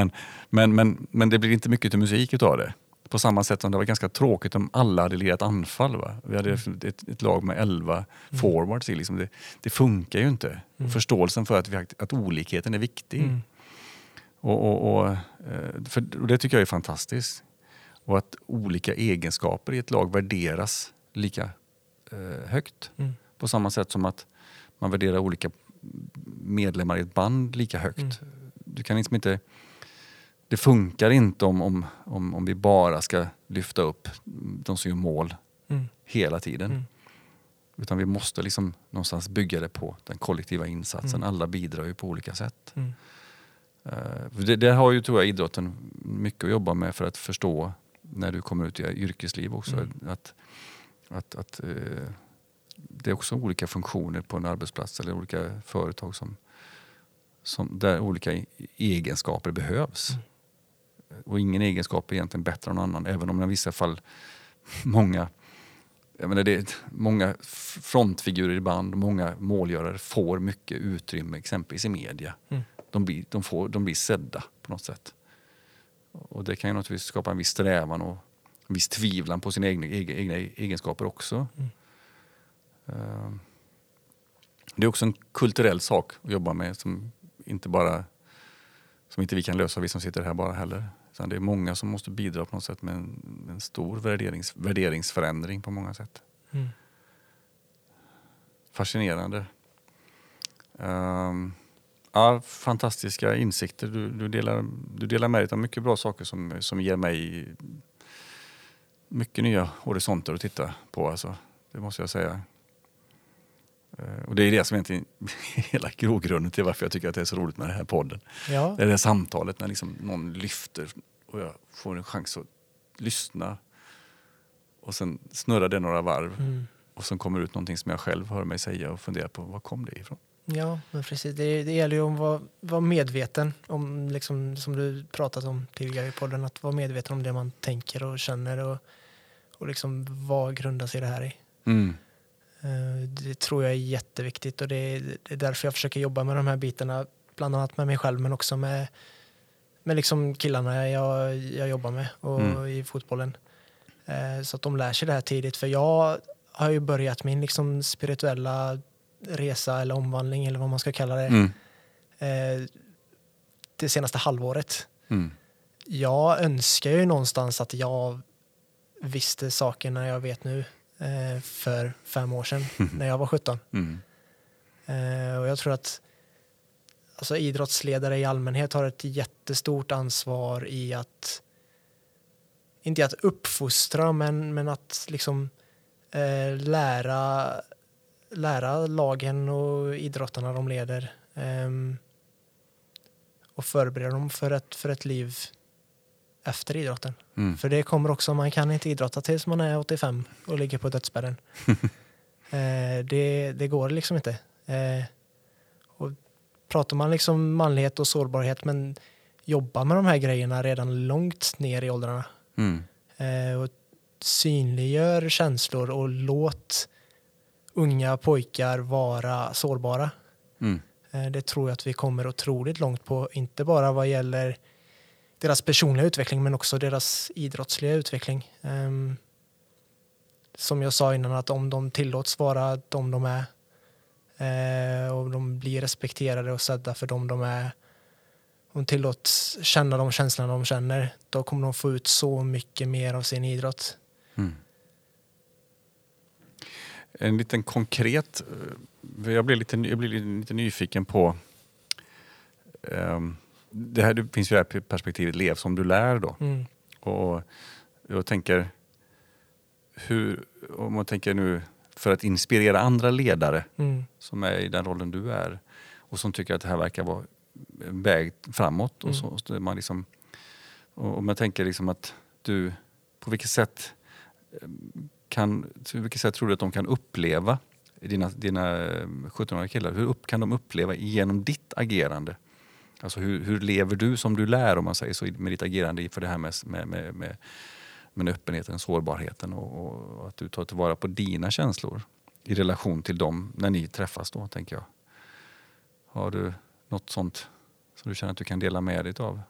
[SPEAKER 1] men, men, men, det blir inte mycket till musik utav det. På samma sätt som det var ganska tråkigt om alla hade lirat anfall. Va? Vi hade ett, ett lag med 11 mm. forwards. Liksom. Det, det, funkar ju inte. Mm. Förståelsen för att, vi, att olikheten är viktig. Mm. Och, och, och, eh, för, och det tycker jag är fantastiskt. Och att olika egenskaper i ett lag värderas lika eh, högt. Mm. På samma sätt som att man värderar olika medlemmar i ett band lika högt. Mm. Du kan liksom inte, det funkar inte om, om, om, om vi bara ska lyfta upp de som gör mål mm. hela tiden. Mm. Utan vi måste liksom någonstans bygga det på den kollektiva insatsen. Mm. Alla bidrar ju på olika sätt. Uh, det, det, har ju tror jag idrotten mycket att jobba med för att förstå när du kommer ut i yrkesliv också. Mm. Att, att, att uh, det är också olika funktioner på en arbetsplats eller olika företag som, som, där olika egenskaper behövs. Mm. Och ingen egenskap är egentligen bättre än någon annan, även om i vissa fall [LAUGHS] många jag menar det är många frontfigurer i band, många målgörare får mycket utrymme exempelvis i media. Mm. De, blir, de, får, de blir sedda på något sätt. Och det kan ju naturligtvis skapa en viss strävan och en viss tvivlan på sina egna, egna egenskaper också. Mm. Ehm, det är också en kulturell sak att jobba med som inte bara som inte vi kan lösa, vi som sitter här bara heller. Utan det är många som måste bidra på något sätt med en, en stor värderings, värderingsförändring på många sätt. Mm. Fascinerande. Um, ja, fantastiska insikter. Du, du, delar, du delar med dig av mycket bra saker som, som ger mig mycket nya horisonter att titta på. Alltså. Det måste jag säga. Eh, och det är det som egentligen [LAUGHS] hela grogrunden till varför jag tycker att det är så roligt med den här podden. Ja. Det är det här samtalet när liksom någon lyfter och jag får en chans att lyssna. Och sen snurrar det några varv. Mm. Och sen kommer ut någonting som jag själv hör mig säga och funderar på var kom det ifrån?
[SPEAKER 2] Ja, men precis. Det, det gäller ju att vara, vara medveten om, liksom, som du pratat om tidigare i podden, att vara medveten om det man tänker och känner och, och liksom vad grundar sig det här i. Mm. Eh, det tror jag är jätteviktigt och det är, därför jag försöker jobba med de här bitarna, bland annat med mig själv men också med, med liksom killarna jag, jag jobbar med och mm. i fotbollen. Eh, så att de lär sig det här tidigt. För jag har ju börjat min liksom spirituella resa eller omvandling eller vad man ska kalla det mm. Eh, det senaste halvåret. Mm. Jag önskar ju någonstans att jag visste sakerna jag vet nu eh, för fem år sedan [LAUGHS] när jag var 17. Mm. Eh, och jag tror att alltså, idrottsledare i allmänhet har ett jättestort ansvar i att inte att uppfostra men, men att liksom eh, lära, lära lagen och idrottarna de leder ehm, och förbereda dem för ett, för ett liv efter idrotten. Mm. För det kommer också, man kan inte idrotta tills man är 85 och ligger på dödsbädden. [LAUGHS] eh, det, det går liksom inte. Eh, och pratar man liksom manlighet och sårbarhet men jobba med de här grejerna redan långt ner i åldrarna. Mm. Eh, och synliggör känslor och låt unga pojkar vara sårbara. Mm. Eh, det tror jag att vi kommer otroligt långt på, inte bara vad gäller deras personliga utveckling men också deras idrottsliga utveckling. Um, som jag sa innan, att om de tillåts vara de de är uh, och de blir respekterade och sedda för de de är om de tillåts känna de känslorna de känner, då kommer de få ut så mycket mer av sin idrott. Mm.
[SPEAKER 1] En liten konkret, eh, jag blir lite, jag blir lite nyfiken på um, det, här, det finns ju det här perspektivet lev som du lär då. Mm. Och jag tänker, hur, om man tänker nu för att inspirera andra ledare mm. som är i den rollen du är och som tycker att det här verkar vara en väg framåt. Och mm. så, så man liksom, och man tänker liksom att du, på vilket sätt kan, på vilket sätt tror du att de kan uppleva dina, dina 17-åriga killar, hur upp, kan de uppleva genom ditt agerande Alltså hur, hur lever du som du lär om man säger så med ditt agerande inför det här med, med, med, med, med öppenheten, sårbarheten och, och, att du tar tillvara på dina känslor i relation till dem när ni träffas då, tänker jag. Har du något sånt som du känner att du kan dela med dig av?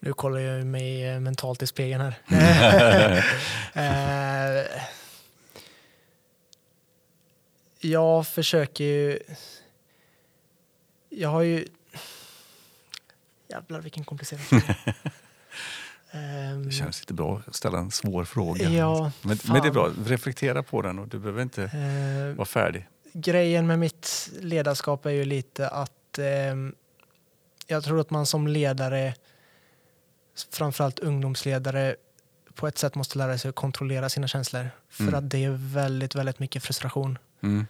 [SPEAKER 2] Nu kollar jag mig eh, mentalt i spegeln här. [LAUGHS] Eh, jag försöker ju... Jag har ju... Jävlar vilken komplicerad [LAUGHS] fråga.
[SPEAKER 1] Ehm, det känns lite bra att ställa en svår fråga.
[SPEAKER 2] Ja,
[SPEAKER 1] men, men, det är bra, reflektera på den och du behöver inte uh, vara färdig.
[SPEAKER 2] Grejen med mitt ledarskap är ju lite att uh, jag tror att man som ledare, framförallt ungdomsledare, på ett sätt måste lära sig att kontrollera sina känslor. För mm. att det är väldigt, väldigt mycket frustration. Mm.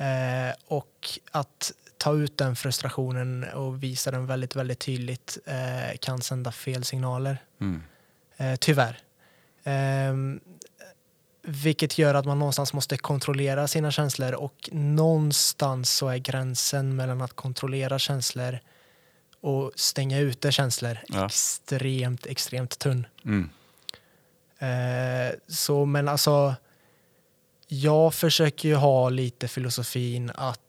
[SPEAKER 2] Uh, och att ta ut den frustrationen och visa den väldigt, väldigt tydligt eh, kan sända fel signaler. Mm. Eh, tyvärr. Eh, vilket gör att man någonstans måste kontrollera sina känslor och någonstans så är gränsen mellan att kontrollera känslor och stänga ute känslor ja. extremt, extremt tunn. Mm. Eh, så men alltså, jag försöker ju ha lite filosofin att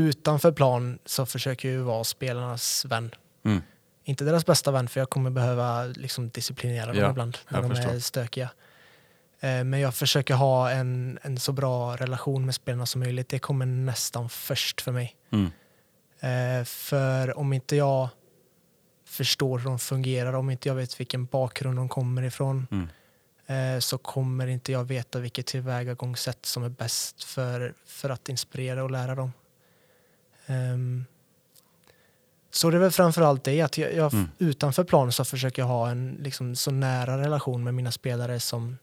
[SPEAKER 2] utanför plan så försöker jag vara spelarnas vän. Mm. Inte deras bästa vän för jag kommer behöva liksom disciplinera dem ja, ibland när de förstår. är stökiga. Eh, men jag försöker ha en, en så bra relation med spelarna som möjligt. Det kommer nästan först för mig. Mm. Eh, för om inte jag förstår hur de fungerar, om inte jag vet vilken bakgrund de kommer ifrån mm. Eh, så kommer inte jag veta vilket tillvägagångssätt som är bäst för, för att inspirera och lära dem. Um, så det är väl framförallt det att jag, jag mm. utanför plan så försöker jag ha en liksom, så nära relation med mina spelare som,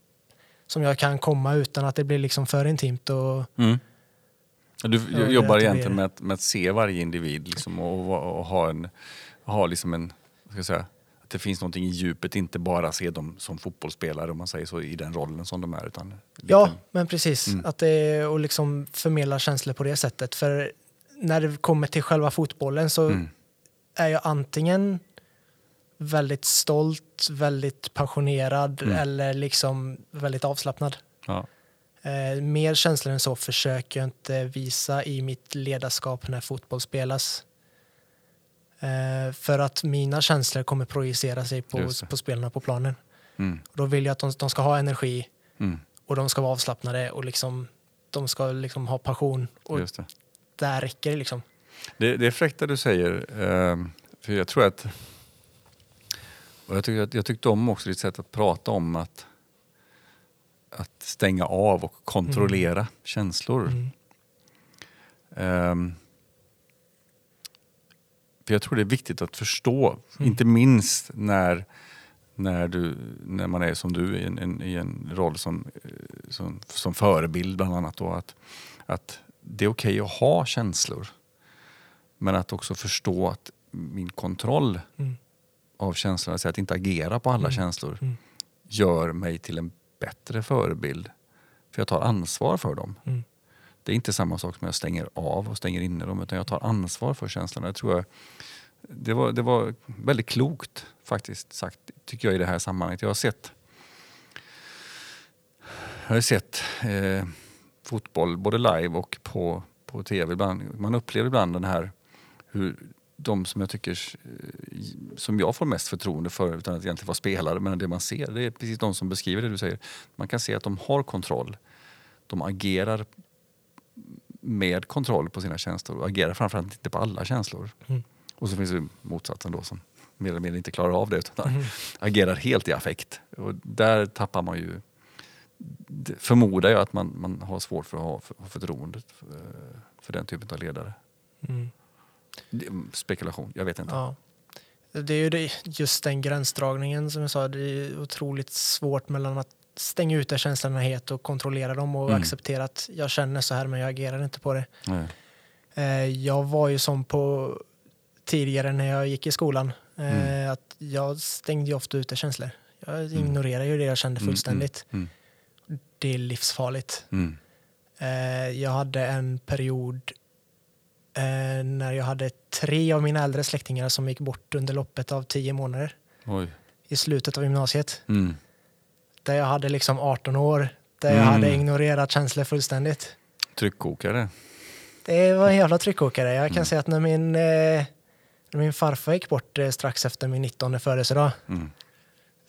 [SPEAKER 2] som jag kan komma utan att det blir liksom för intimt. Och,
[SPEAKER 1] mm. Du och jobbar egentligen med att, med att se varje individ liksom, och, och, ha en, ha liksom en ska säga, att det finns någonting i djupet, inte bara se dem som fotbollsspelare om man säger så, i den rollen som de är. Utan
[SPEAKER 2] ja, men precis. Mm. Att det, och liksom förmedla känslor på det sättet. För när det kommer till själva fotbollen så mm. är jag antingen väldigt stolt, väldigt passionerad mm. eller liksom väldigt avslappnad. Ja. Eh, mer känslor än så försöker jag inte visa i mitt ledarskap när fotboll spelas. Eh, för att mina känslor kommer projicera sig på, på spelarna på planen. Mm. då vill jag att de, de ska ha energi mm. och de ska vara avslappnade och liksom, de ska liksom ha passion. Och där räcker det liksom.
[SPEAKER 1] Det, det är fräckt det du säger. Ehm, för jag tror att... Och jag, tycker, jag tyckte om också ditt sätt att prata om att, att stänga av och kontrollera mm. känslor. Mm. Um, för jag tror det är viktigt att förstå, mm. inte minst när, när, du, när man är som du i en, en i en roll som, eh, som, som förebild bland annat. Då, att, att det är okej okay att ha känslor. Men att också förstå att min kontroll mm. av känslorna, alltså att inte agera på alla mm. känslor, mm. gör mig till en bättre förebild. För jag tar ansvar för dem. Mm. Det är inte samma sak som jag stänger av och stänger inne dem, utan jag tar ansvar för känslorna. Jag tror jag, det, var, det var väldigt klokt faktiskt sagt, tycker jag i det här sammanhanget. Jag har sett jag har sett eh, fotboll både live och på, på tv. Ibland, man upplever ibland den här hur de som jag tycker som jag får mest förtroende för utan att egentligen vara spelare, men det man ser det är precis de som beskriver det du säger. Man kan se att de har kontroll. De agerar med kontroll på sina känslor och agerar framförallt inte på alla känslor. Mm. Och så finns det motsatsen då som mer eller mindre inte klarar av det utan mm. agerar helt i affekt. Och där tappar man ju förmodar jag att man, man har svårt för att ha för, förtroendet för, för den typen av ledare. Mm. Spekulation, jag vet inte.
[SPEAKER 2] Ja. Det är ju det, just den gränsdragningen som jag sa, det är otroligt svårt mellan att stänga ute känslorna helt och kontrollera dem och mm. acceptera att jag känner så här men jag agerar inte på det. Mm. Jag var ju som på tidigare när jag gick i skolan, eh, mm. att jag stängde ju ofta ute känslor. Jag mm. ignorerade ju det jag kände mm, fullständigt. Mm, det är livsfarligt. Mm. Eh, jag hade en period eh, när jag hade tre av mina äldre släktingar som gick bort under loppet av tio månader
[SPEAKER 1] Oj.
[SPEAKER 2] i slutet av gymnasiet.
[SPEAKER 1] Mm.
[SPEAKER 2] Där jag hade liksom 18 år, där jag
[SPEAKER 1] Mm.
[SPEAKER 2] hade ignorerat känslor fullständigt.
[SPEAKER 1] Tryckkokare.
[SPEAKER 2] Det var en jävla tryckåkare. Jag kan
[SPEAKER 1] Mm.
[SPEAKER 2] säga att när min, eh, när min farfar gick bort strax efter min 19 födelsedag
[SPEAKER 1] Mm.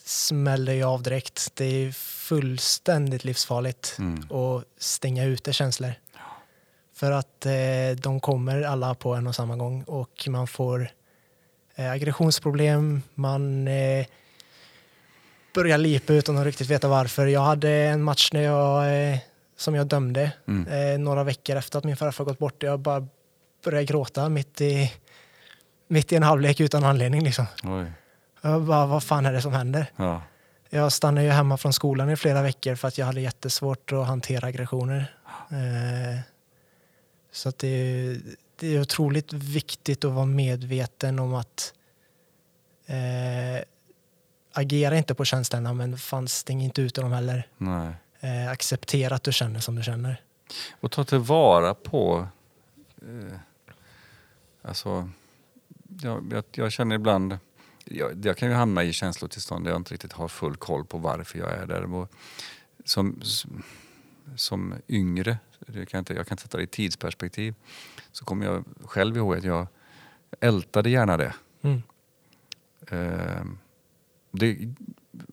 [SPEAKER 2] Smällde jag av direkt. Det är fullständigt livsfarligt
[SPEAKER 1] Mm.
[SPEAKER 2] att stänga ute känslor. För att eh, de kommer alla på en och samma gång och man får eh, aggressionsproblem, man eh, börjar lipa utan att riktigt veta varför. Jag hade en match när jag, eh, som jag dömde
[SPEAKER 1] Mm.
[SPEAKER 2] eh, några veckor efter att min farfar gått bort. Jag bara började gråta mitt i, mitt i en halvlek utan anledning. Liksom.
[SPEAKER 1] Oj.
[SPEAKER 2] Jag bara, vad fan är det som händer?
[SPEAKER 1] Ja.
[SPEAKER 2] Jag stannade ju hemma från skolan i flera veckor för att jag hade jättesvårt att hantera aggressioner. Eh, så att det, det är otroligt viktigt att vara medveten om att eh, agera inte på känslorna men fan stäng inte ut dem heller. Eh, acceptera att du känner som du känner.
[SPEAKER 1] Och ta tillvara på... Eh, alltså, jag, jag, jag känner ibland... Jag, jag kan ju hamna i känslotillstånd där jag inte riktigt har full koll på varför jag är där. Och som, som yngre, det kan jag, inte, jag kan sätta det i tidsperspektiv, så kommer jag själv ihåg att jag ältade gärna det.
[SPEAKER 2] Mm.
[SPEAKER 1] Eh, det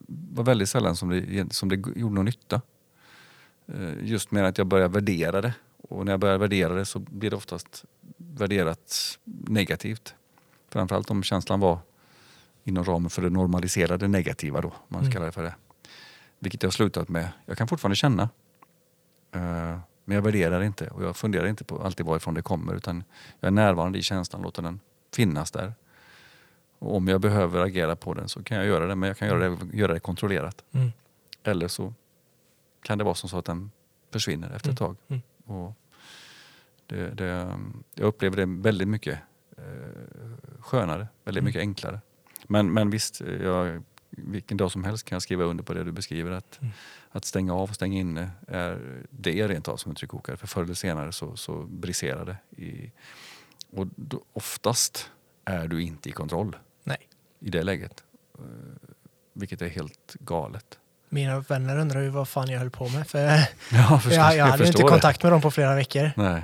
[SPEAKER 1] var väldigt sällan som det, som det gjorde någon nytta. Eh, just med att jag började värdera det. Och när jag började värdera det så blir det oftast värderat negativt. Framförallt om känslan var inom ramen för det normaliserade negativa då, man ska
[SPEAKER 2] Mm.
[SPEAKER 1] kalla det för det. Vilket jag har slutat med. Jag kan fortfarande känna. eh, men jag värderar inte och jag funderar inte på alltid varifrån det kommer utan jag är närvarande i känslan, låter den finnas där. Och om jag behöver agera på den så kan jag göra det, men jag kan göra det, göra det kontrollerat.
[SPEAKER 2] Mm.
[SPEAKER 1] Eller så kan det vara som så att den försvinner efter ett tag.
[SPEAKER 2] Mm.
[SPEAKER 1] Och det, det, jag upplever det väldigt mycket eh, skönare, väldigt
[SPEAKER 2] Mm.
[SPEAKER 1] mycket enklare. Men, men visst, jag, vilken dag som helst kan jag skriva under på det du beskriver. Att,
[SPEAKER 2] Mm.
[SPEAKER 1] att stänga av och stänga inne, är, det är rent av som en tryckkokare. För förr eller senare så, så briserar det. I, och då, oftast är du inte i kontroll
[SPEAKER 2] Nej.
[SPEAKER 1] i det läget. Eh, Vilket är helt galet.
[SPEAKER 2] Mina vänner undrar ju vad fan jag höll på med. För [LAUGHS]
[SPEAKER 1] Ja, förstås,
[SPEAKER 2] jag, jag hade ju inte kontakt med dem på flera veckor.
[SPEAKER 1] Nej,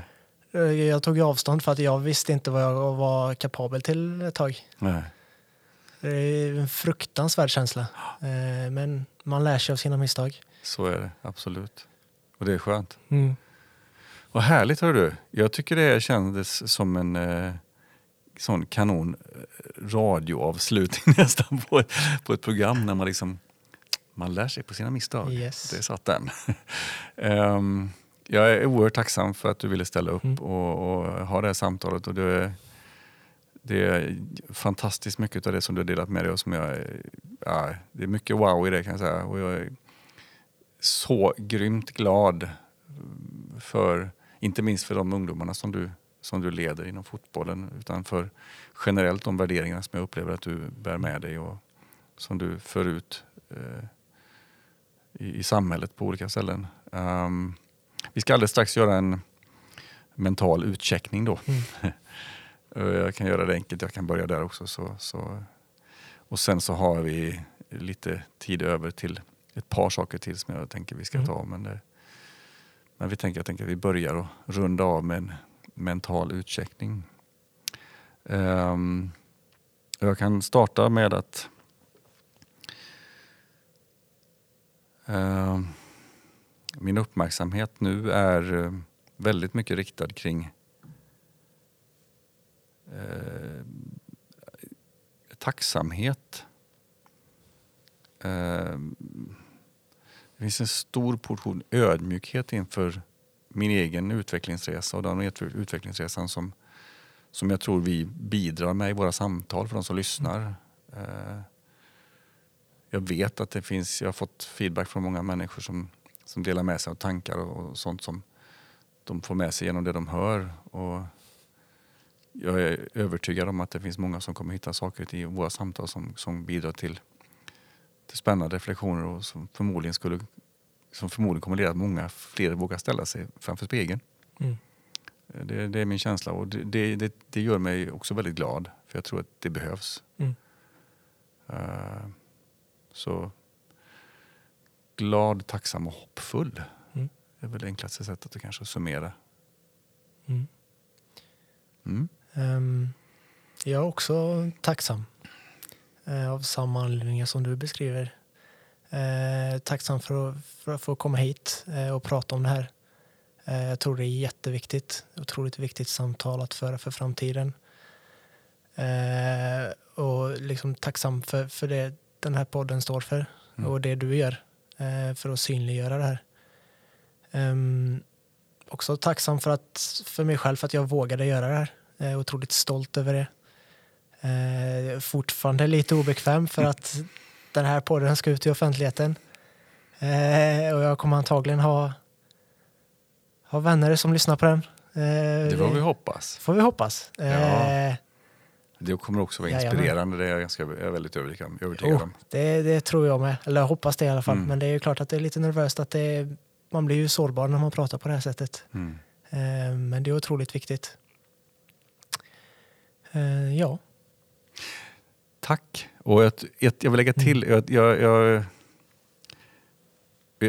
[SPEAKER 2] Eh, Jag tog avstånd för att jag visste inte vad jag var kapabel till ett tag.
[SPEAKER 1] nej.
[SPEAKER 2] Det är en fruktansvärd känsla. Eh, Men man lär sig av sina misstag.
[SPEAKER 1] Så är det, absolut. Och det är skönt.
[SPEAKER 2] Mm.
[SPEAKER 1] Vad härligt hör du. Jag tycker det kändes som en eh, sån kanon eh, radioavslutning [LAUGHS] nästan på ett, på ett program när man liksom man lär sig på sina misstag.
[SPEAKER 2] Yes.
[SPEAKER 1] Det satt den. [LAUGHS] Ehm, jag är oerhört tacksam för att du ville ställa upp
[SPEAKER 2] Mm.
[SPEAKER 1] och, och ha det här samtalet. Och det, det är fantastiskt mycket av det som du har delat med dig och som jag, ja, det är mycket wow i det kan jag säga. Och jag är så grymt glad för, inte minst för de ungdomarna som du, som du leder inom fotbollen, utan för generellt de värderingarna som jag upplever att du bär med dig och som du för ut eh, i, i samhället på olika ställen. Ehm, vi ska alldeles strax göra en mental utcheckning då.
[SPEAKER 2] Mm. [LAUGHS]
[SPEAKER 1] Eh, jag kan göra det enkelt, jag kan börja där också. Så, så. Och sen så har vi lite tid över till ett par saker till som jag tänker vi ska
[SPEAKER 2] Mm.
[SPEAKER 1] ta. Men, det, men vi tänker, jag tänker att vi börjar och runda av med en mental utcheckning. Ehm, jag kan starta med att ehm, min uppmärksamhet nu är eh, väldigt mycket riktad kring eh, tacksamhet. Eh, det finns en stor portion ödmjukhet inför min egen utvecklingsresa och den utvecklingsresan som, som jag tror vi bidrar med i våra samtal för de som lyssnar. Eh, jag vet att det finns, jag har fått feedback från många människor som, som delar med sig av tankar och, och sånt som de får med sig genom det de hör. Och jag är övertygad om att det finns många som kommer hitta saker i våra samtal som, som bidrar till, till spännande reflektioner och som förmodligen, skulle, som förmodligen kommer leda till att många fler vågar ställa sig framför spegeln.
[SPEAKER 2] Mm.
[SPEAKER 1] Det, det är min känsla och det, det, det, gör mig också väldigt glad. För jag tror att det behövs.
[SPEAKER 2] Mm.
[SPEAKER 1] Eh, så glad, tacksam och hoppfull.
[SPEAKER 2] Mm.
[SPEAKER 1] Det är väl det enklaste sättet att kanske summera.
[SPEAKER 2] Mm. Ehm, jag är också tacksam eh, av samma anledningar som du beskriver. Eh, tacksam för att, för att få komma hit eh, och prata om det här. Jag tror det är jätteviktigt. Otroligt viktigt samtal att föra för framtiden. Och liksom tacksam för, för det den här podden står för
[SPEAKER 1] Mm.
[SPEAKER 2] och det du gör för att synliggöra det här. Ehm, också tacksam för, att, för mig själv för att jag vågade göra det här. Jag är otroligt stolt över det. Eh, jag är fortfarande lite obekväm för att den här podden ska ut i offentligheten. Eh, och jag kommer antagligen ha, ha vänner som lyssnar på den. Eh,
[SPEAKER 1] Det får vi hoppas.
[SPEAKER 2] får vi hoppas.
[SPEAKER 1] Ja.
[SPEAKER 2] Eh,
[SPEAKER 1] Det kommer också vara inspirerande. Det är jag, ganska, jag är väldigt övertygad, övertygad
[SPEAKER 2] oh,
[SPEAKER 1] om.
[SPEAKER 2] det, det tror jag med. Eller jag hoppas det i alla fall.
[SPEAKER 1] Mm.
[SPEAKER 2] Men det är ju klart att det är lite nervöst att det, man blir ju sårbar när man pratar på det här sättet.
[SPEAKER 1] Mm.
[SPEAKER 2] Eh, men det är otroligt viktigt. Eh, ja.
[SPEAKER 1] Tack. Och ett, ett, jag vill lägga till, jag, jag, jag,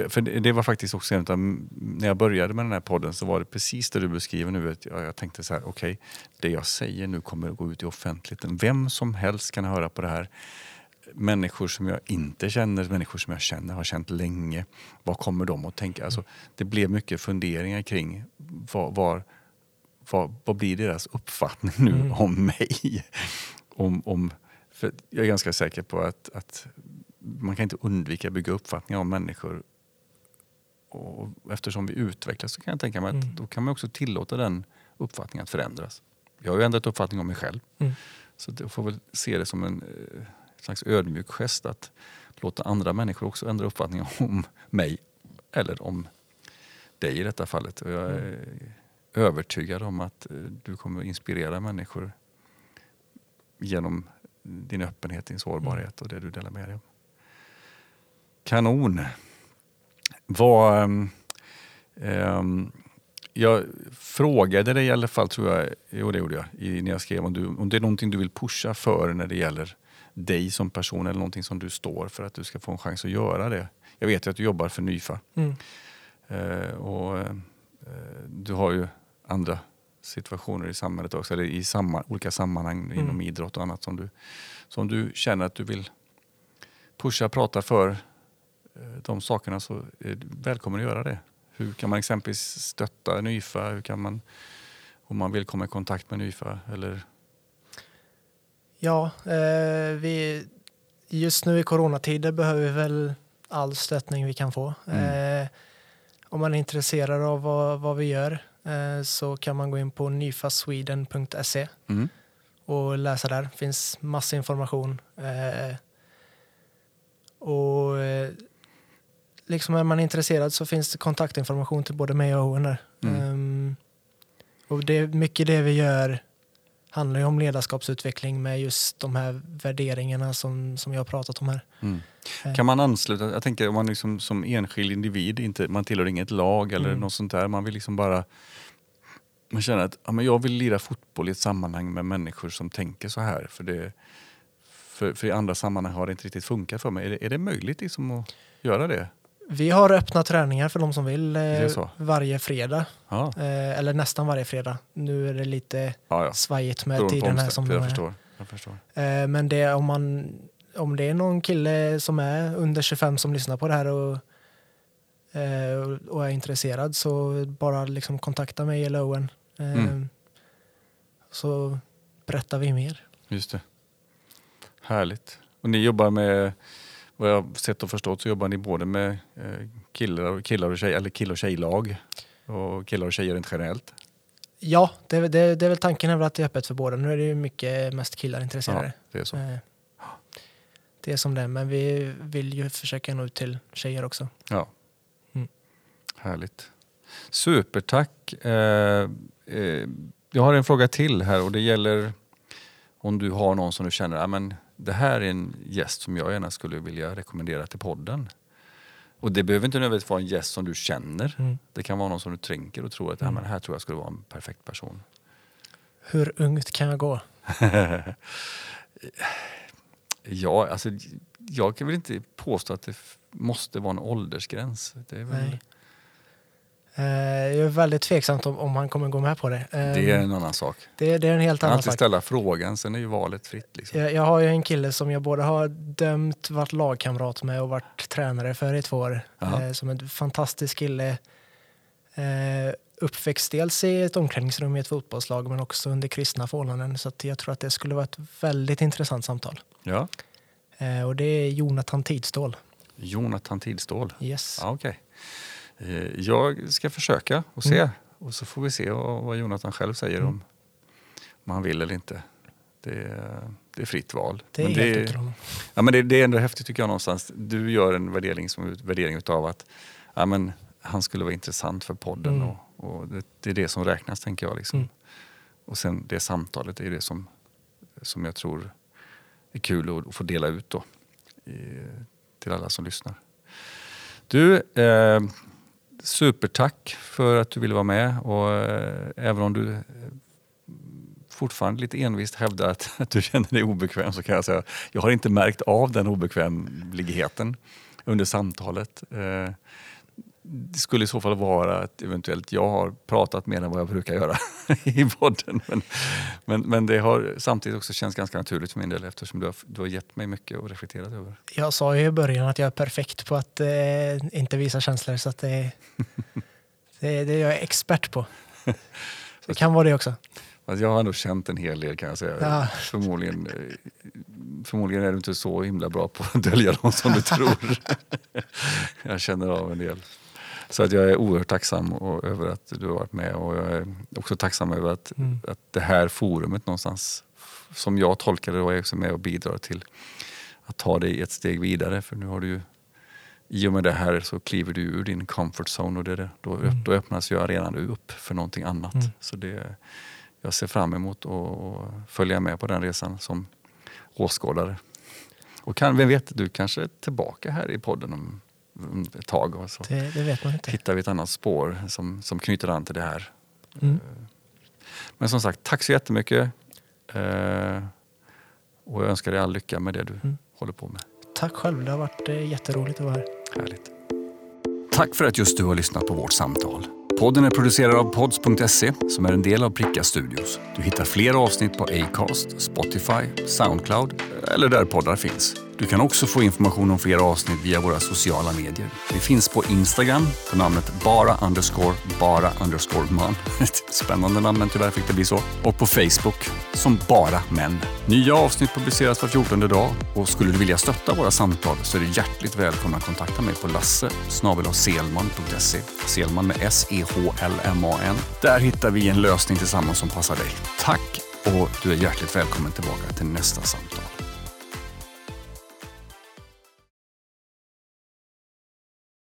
[SPEAKER 1] för det, det var faktiskt också en av, när jag började med den här podden så var det precis det du beskriver nu. Jag, jag tänkte så här, okej, det jag säger nu kommer att gå ut i offentligheten. Vem som helst kan höra på det här. Människor som jag inte känner, människor som jag känner, har känt länge. Vad kommer de att tänka? Alltså, det blev mycket funderingar kring var, var, vad, vad blir deras uppfattning nu
[SPEAKER 2] Mm.
[SPEAKER 1] om mig? om, om, för jag är ganska säker på att, att man kan inte undvika att bygga uppfattningar om människor. Och eftersom vi utvecklas så kan jag tänka mig att
[SPEAKER 2] Mm.
[SPEAKER 1] då kan man också tillåta den uppfattningen att förändras. Jag har ju ändrat uppfattning om mig själv.
[SPEAKER 2] Mm.
[SPEAKER 1] Så jag får väl se det som en eh, slags ödmjuk gest att låta andra människor också ändra uppfattning om mig. Eller om dig i detta fallet. Och jag är övertygad om att eh, du kommer inspirera människor genom din öppenhet, din sårbarhet och det du delar med dig om. Kanon! Vad, ehm, jag frågade dig i alla fall, tror jag, jo det gjorde jag, i, när jag skrev om, du, om det är någonting du vill pusha för när det gäller dig som person eller någonting som du står för att du ska få en chans att göra det. Jag vet ju att du jobbar för NYFA
[SPEAKER 2] Mm.
[SPEAKER 1] eh, och eh, du har ju andra situationer i samhället också, eller i samma, olika sammanhang
[SPEAKER 2] Mm.
[SPEAKER 1] inom idrott och annat som du, som du känner att du vill pusha, prata för eh, de sakerna så är du välkommen att göra det. Hur kan man exempelvis stötta NYFA? Hur kan man, om man vill komma i kontakt med NYFA? Eller,
[SPEAKER 2] Ja, eh, vi, just nu i coronatider behöver vi väl all stöttning vi kan få.
[SPEAKER 1] Mm.
[SPEAKER 2] Eh, om man är intresserad av vad, vad vi gör eh, så kan man gå in på nyfasweden.se
[SPEAKER 1] mm,
[SPEAKER 2] och läsa där. Det finns massa information. Eh, och eh, liksom är man intresserad så finns det kontaktinformation till både mig och Owen där.
[SPEAKER 1] Mm.
[SPEAKER 2] Ehm, och det, mycket det vi gör handlar ju om ledarskapsutveckling med just de här värderingarna som, som jag har pratat om här.
[SPEAKER 1] mm.
[SPEAKER 2] Eh.
[SPEAKER 1] Kan man ansluta, jag tänker om man liksom som enskild individ, inte, man tillhör inget lag eller
[SPEAKER 2] Mm.
[SPEAKER 1] något sånt där, man vill liksom bara man känner att ja, men jag vill lira fotboll i ett sammanhang med människor som tänker så här. För, det, för, för i andra sammanhang har det inte riktigt funkat för mig. Är det, är det möjligt liksom att göra det?
[SPEAKER 2] Vi har öppna träningar för de som vill eh, varje fredag.
[SPEAKER 1] Ja,
[SPEAKER 2] Eh, eller nästan varje fredag. Nu är det lite
[SPEAKER 1] ja. ja.
[SPEAKER 2] svajigt med tiden här som
[SPEAKER 1] jag förstår. Jag förstår.
[SPEAKER 2] Eh, Men det, om, man, om det är någon kille som är under 25 som lyssnar på det här och, och- är intresserad så bara liksom kontakta mig eller Owen.
[SPEAKER 1] Mm.
[SPEAKER 2] Så berättar vi mer.
[SPEAKER 1] Just det. Härligt. Och ni jobbar med, vad jag sett och förstått så jobbar ni både med eh, killar, killar och tjejer, eller kill och tjejlag och killar och tjejer rent generellt.
[SPEAKER 2] Ja, det, är- det, det är väl tanken är att det är öppet för båda. Nu är det ju mycket mest killar intresserade.
[SPEAKER 1] Ja, det är så.
[SPEAKER 2] Eh, Det är som det är, men vi vill ju försöka nå ut till tjejer också.
[SPEAKER 1] Ja.
[SPEAKER 2] Mm.
[SPEAKER 1] Härligt. Supertack. Eh, jag har en fråga till här och det gäller om du har någon som du känner, men det här är en gäst som jag gärna skulle vilja rekommendera till podden. Och det behöver inte nödvändigtvis vara en gäst som du känner.
[SPEAKER 2] Mm.
[SPEAKER 1] Det kan vara någon som du tänker och tror att
[SPEAKER 2] Mm.
[SPEAKER 1] men här tror jag skulle vara en perfekt person.
[SPEAKER 2] Hur ungt kan jag gå? [LAUGHS]
[SPEAKER 1] ja, alltså, jag kan väl inte påstå att det måste vara en åldersgräns. Det är, väl,
[SPEAKER 2] Nej. Eh, jag är väldigt tveksam om, om han kommer gå med på det.
[SPEAKER 1] Det är en annan sak.
[SPEAKER 2] det, det är en helt annan
[SPEAKER 1] alltid
[SPEAKER 2] sak.
[SPEAKER 1] ställa frågan, sen är ju valet fritt. Liksom.
[SPEAKER 2] Jag, jag har ju en kille som jag både har dömt, varit lagkamrat med och varit tränare för i två år.
[SPEAKER 1] Jaha.
[SPEAKER 2] Eh, som en fantastisk kille. Eh, uppväxt dels i ett omklädningsrum i ett fotbollslag men också under kristna förhållanden. Så att jag tror att det skulle vara ett väldigt intressant samtal.
[SPEAKER 1] Ja.
[SPEAKER 2] Och det är Jonathan Tidstål.
[SPEAKER 1] Jonathan Tidstål.
[SPEAKER 2] Yes.
[SPEAKER 1] Ja, okej. Eh, Jag ska försöka och se.
[SPEAKER 2] Mm.
[SPEAKER 1] Och så får vi se vad Jonathan själv säger
[SPEAKER 2] Mm.
[SPEAKER 1] om, om han vill eller inte. Det är, det är fritt val.
[SPEAKER 2] Det är
[SPEAKER 1] Men
[SPEAKER 2] helt honom.
[SPEAKER 1] Ja, men det, det är ändå häftigt tycker jag någonstans. Du gör en värdering, som, värdering utav att ja, men, han skulle vara intressant för podden.
[SPEAKER 2] Mm.
[SPEAKER 1] Och, och det, det är det som räknas tänker jag. Liksom.
[SPEAKER 2] Mm.
[SPEAKER 1] Och sen det samtalet är det som, som jag tror är kul att, att få dela ut då, i, till alla som lyssnar. Du, eh, supertack för att du ville vara med. Och, eh, även om du eh, fortfarande lite envist hävdar att, [LAUGHS] att du känner dig obekväm så kan jag säga att jag har inte märkt av den obekvämligheten under samtalet. Eh, det skulle i så fall vara att eventuellt jag har pratat mer än vad jag brukar göra [LAUGHS] i podden. Men, men, men det har samtidigt också känts ganska naturligt för min del eftersom du har, du har gett mig mycket att reflektera över.
[SPEAKER 2] Jag sa ju i början att jag är perfekt på att eh, inte visa känslor så att det, [LAUGHS] det, det är jag expert på. Det kan vara det också.
[SPEAKER 1] Alltså jag har ändå känt en hel del kan jag säga.
[SPEAKER 2] Ja.
[SPEAKER 1] Förmodligen, förmodligen är du inte så himla bra på att dölja dem som du [LAUGHS] tror. jag känner av en del. Så att jag är oerhört tacksam och, över att du har varit med och jag är också tacksam över att,
[SPEAKER 2] Mm.
[SPEAKER 1] att det här forumet någonstans, som jag tolkar det, är också med och bidrar till att ta dig ett steg vidare. För nu har du ju, i och med det här så kliver du ur din comfort zone och det, det- då,
[SPEAKER 2] Mm.
[SPEAKER 1] då öppnas ju arenan upp för någonting annat.
[SPEAKER 2] Mm.
[SPEAKER 1] Så det, jag ser fram emot att följa med på den resan som åskådare. Och kan, vem vet, du kanske är tillbaka här i podden om ett tag. Och så
[SPEAKER 2] Det, det vet man inte.
[SPEAKER 1] hittar vi ett annat spår som, som knyter an till det här.
[SPEAKER 2] Mm.
[SPEAKER 1] Men som sagt, tack så jättemycket. Eh, och jag önskar dig all lycka med det du
[SPEAKER 2] Mm.
[SPEAKER 1] håller på med.
[SPEAKER 2] Tack själv, det har varit eh, jätteroligt att vara här.
[SPEAKER 1] Härligt. Tack för att just du har lyssnat på vårt samtal. Podden är producerad av pods.se som är en del av Pricka Studios. Du hittar fler avsnitt på Acast, Spotify, Soundcloud eller där poddar finns. Du kan också få information om fler avsnitt via våra sociala medier. Vi finns på Instagram på namnet bara underscore bara underscore man. Ett [LAUGHS] spännande namn men tyvärr fick det bli så. Och på Facebook som bara män. Nya avsnitt publiceras var 14 dag och skulle du vilja stötta våra samtal så är du hjärtligt välkommen att kontakta mig på lasse selman.se. Selman med S-E-H-L-M-A-N. Där hittar vi en lösning tillsammans som passar dig. Tack och du är hjärtligt välkommen tillbaka till nästa samtal.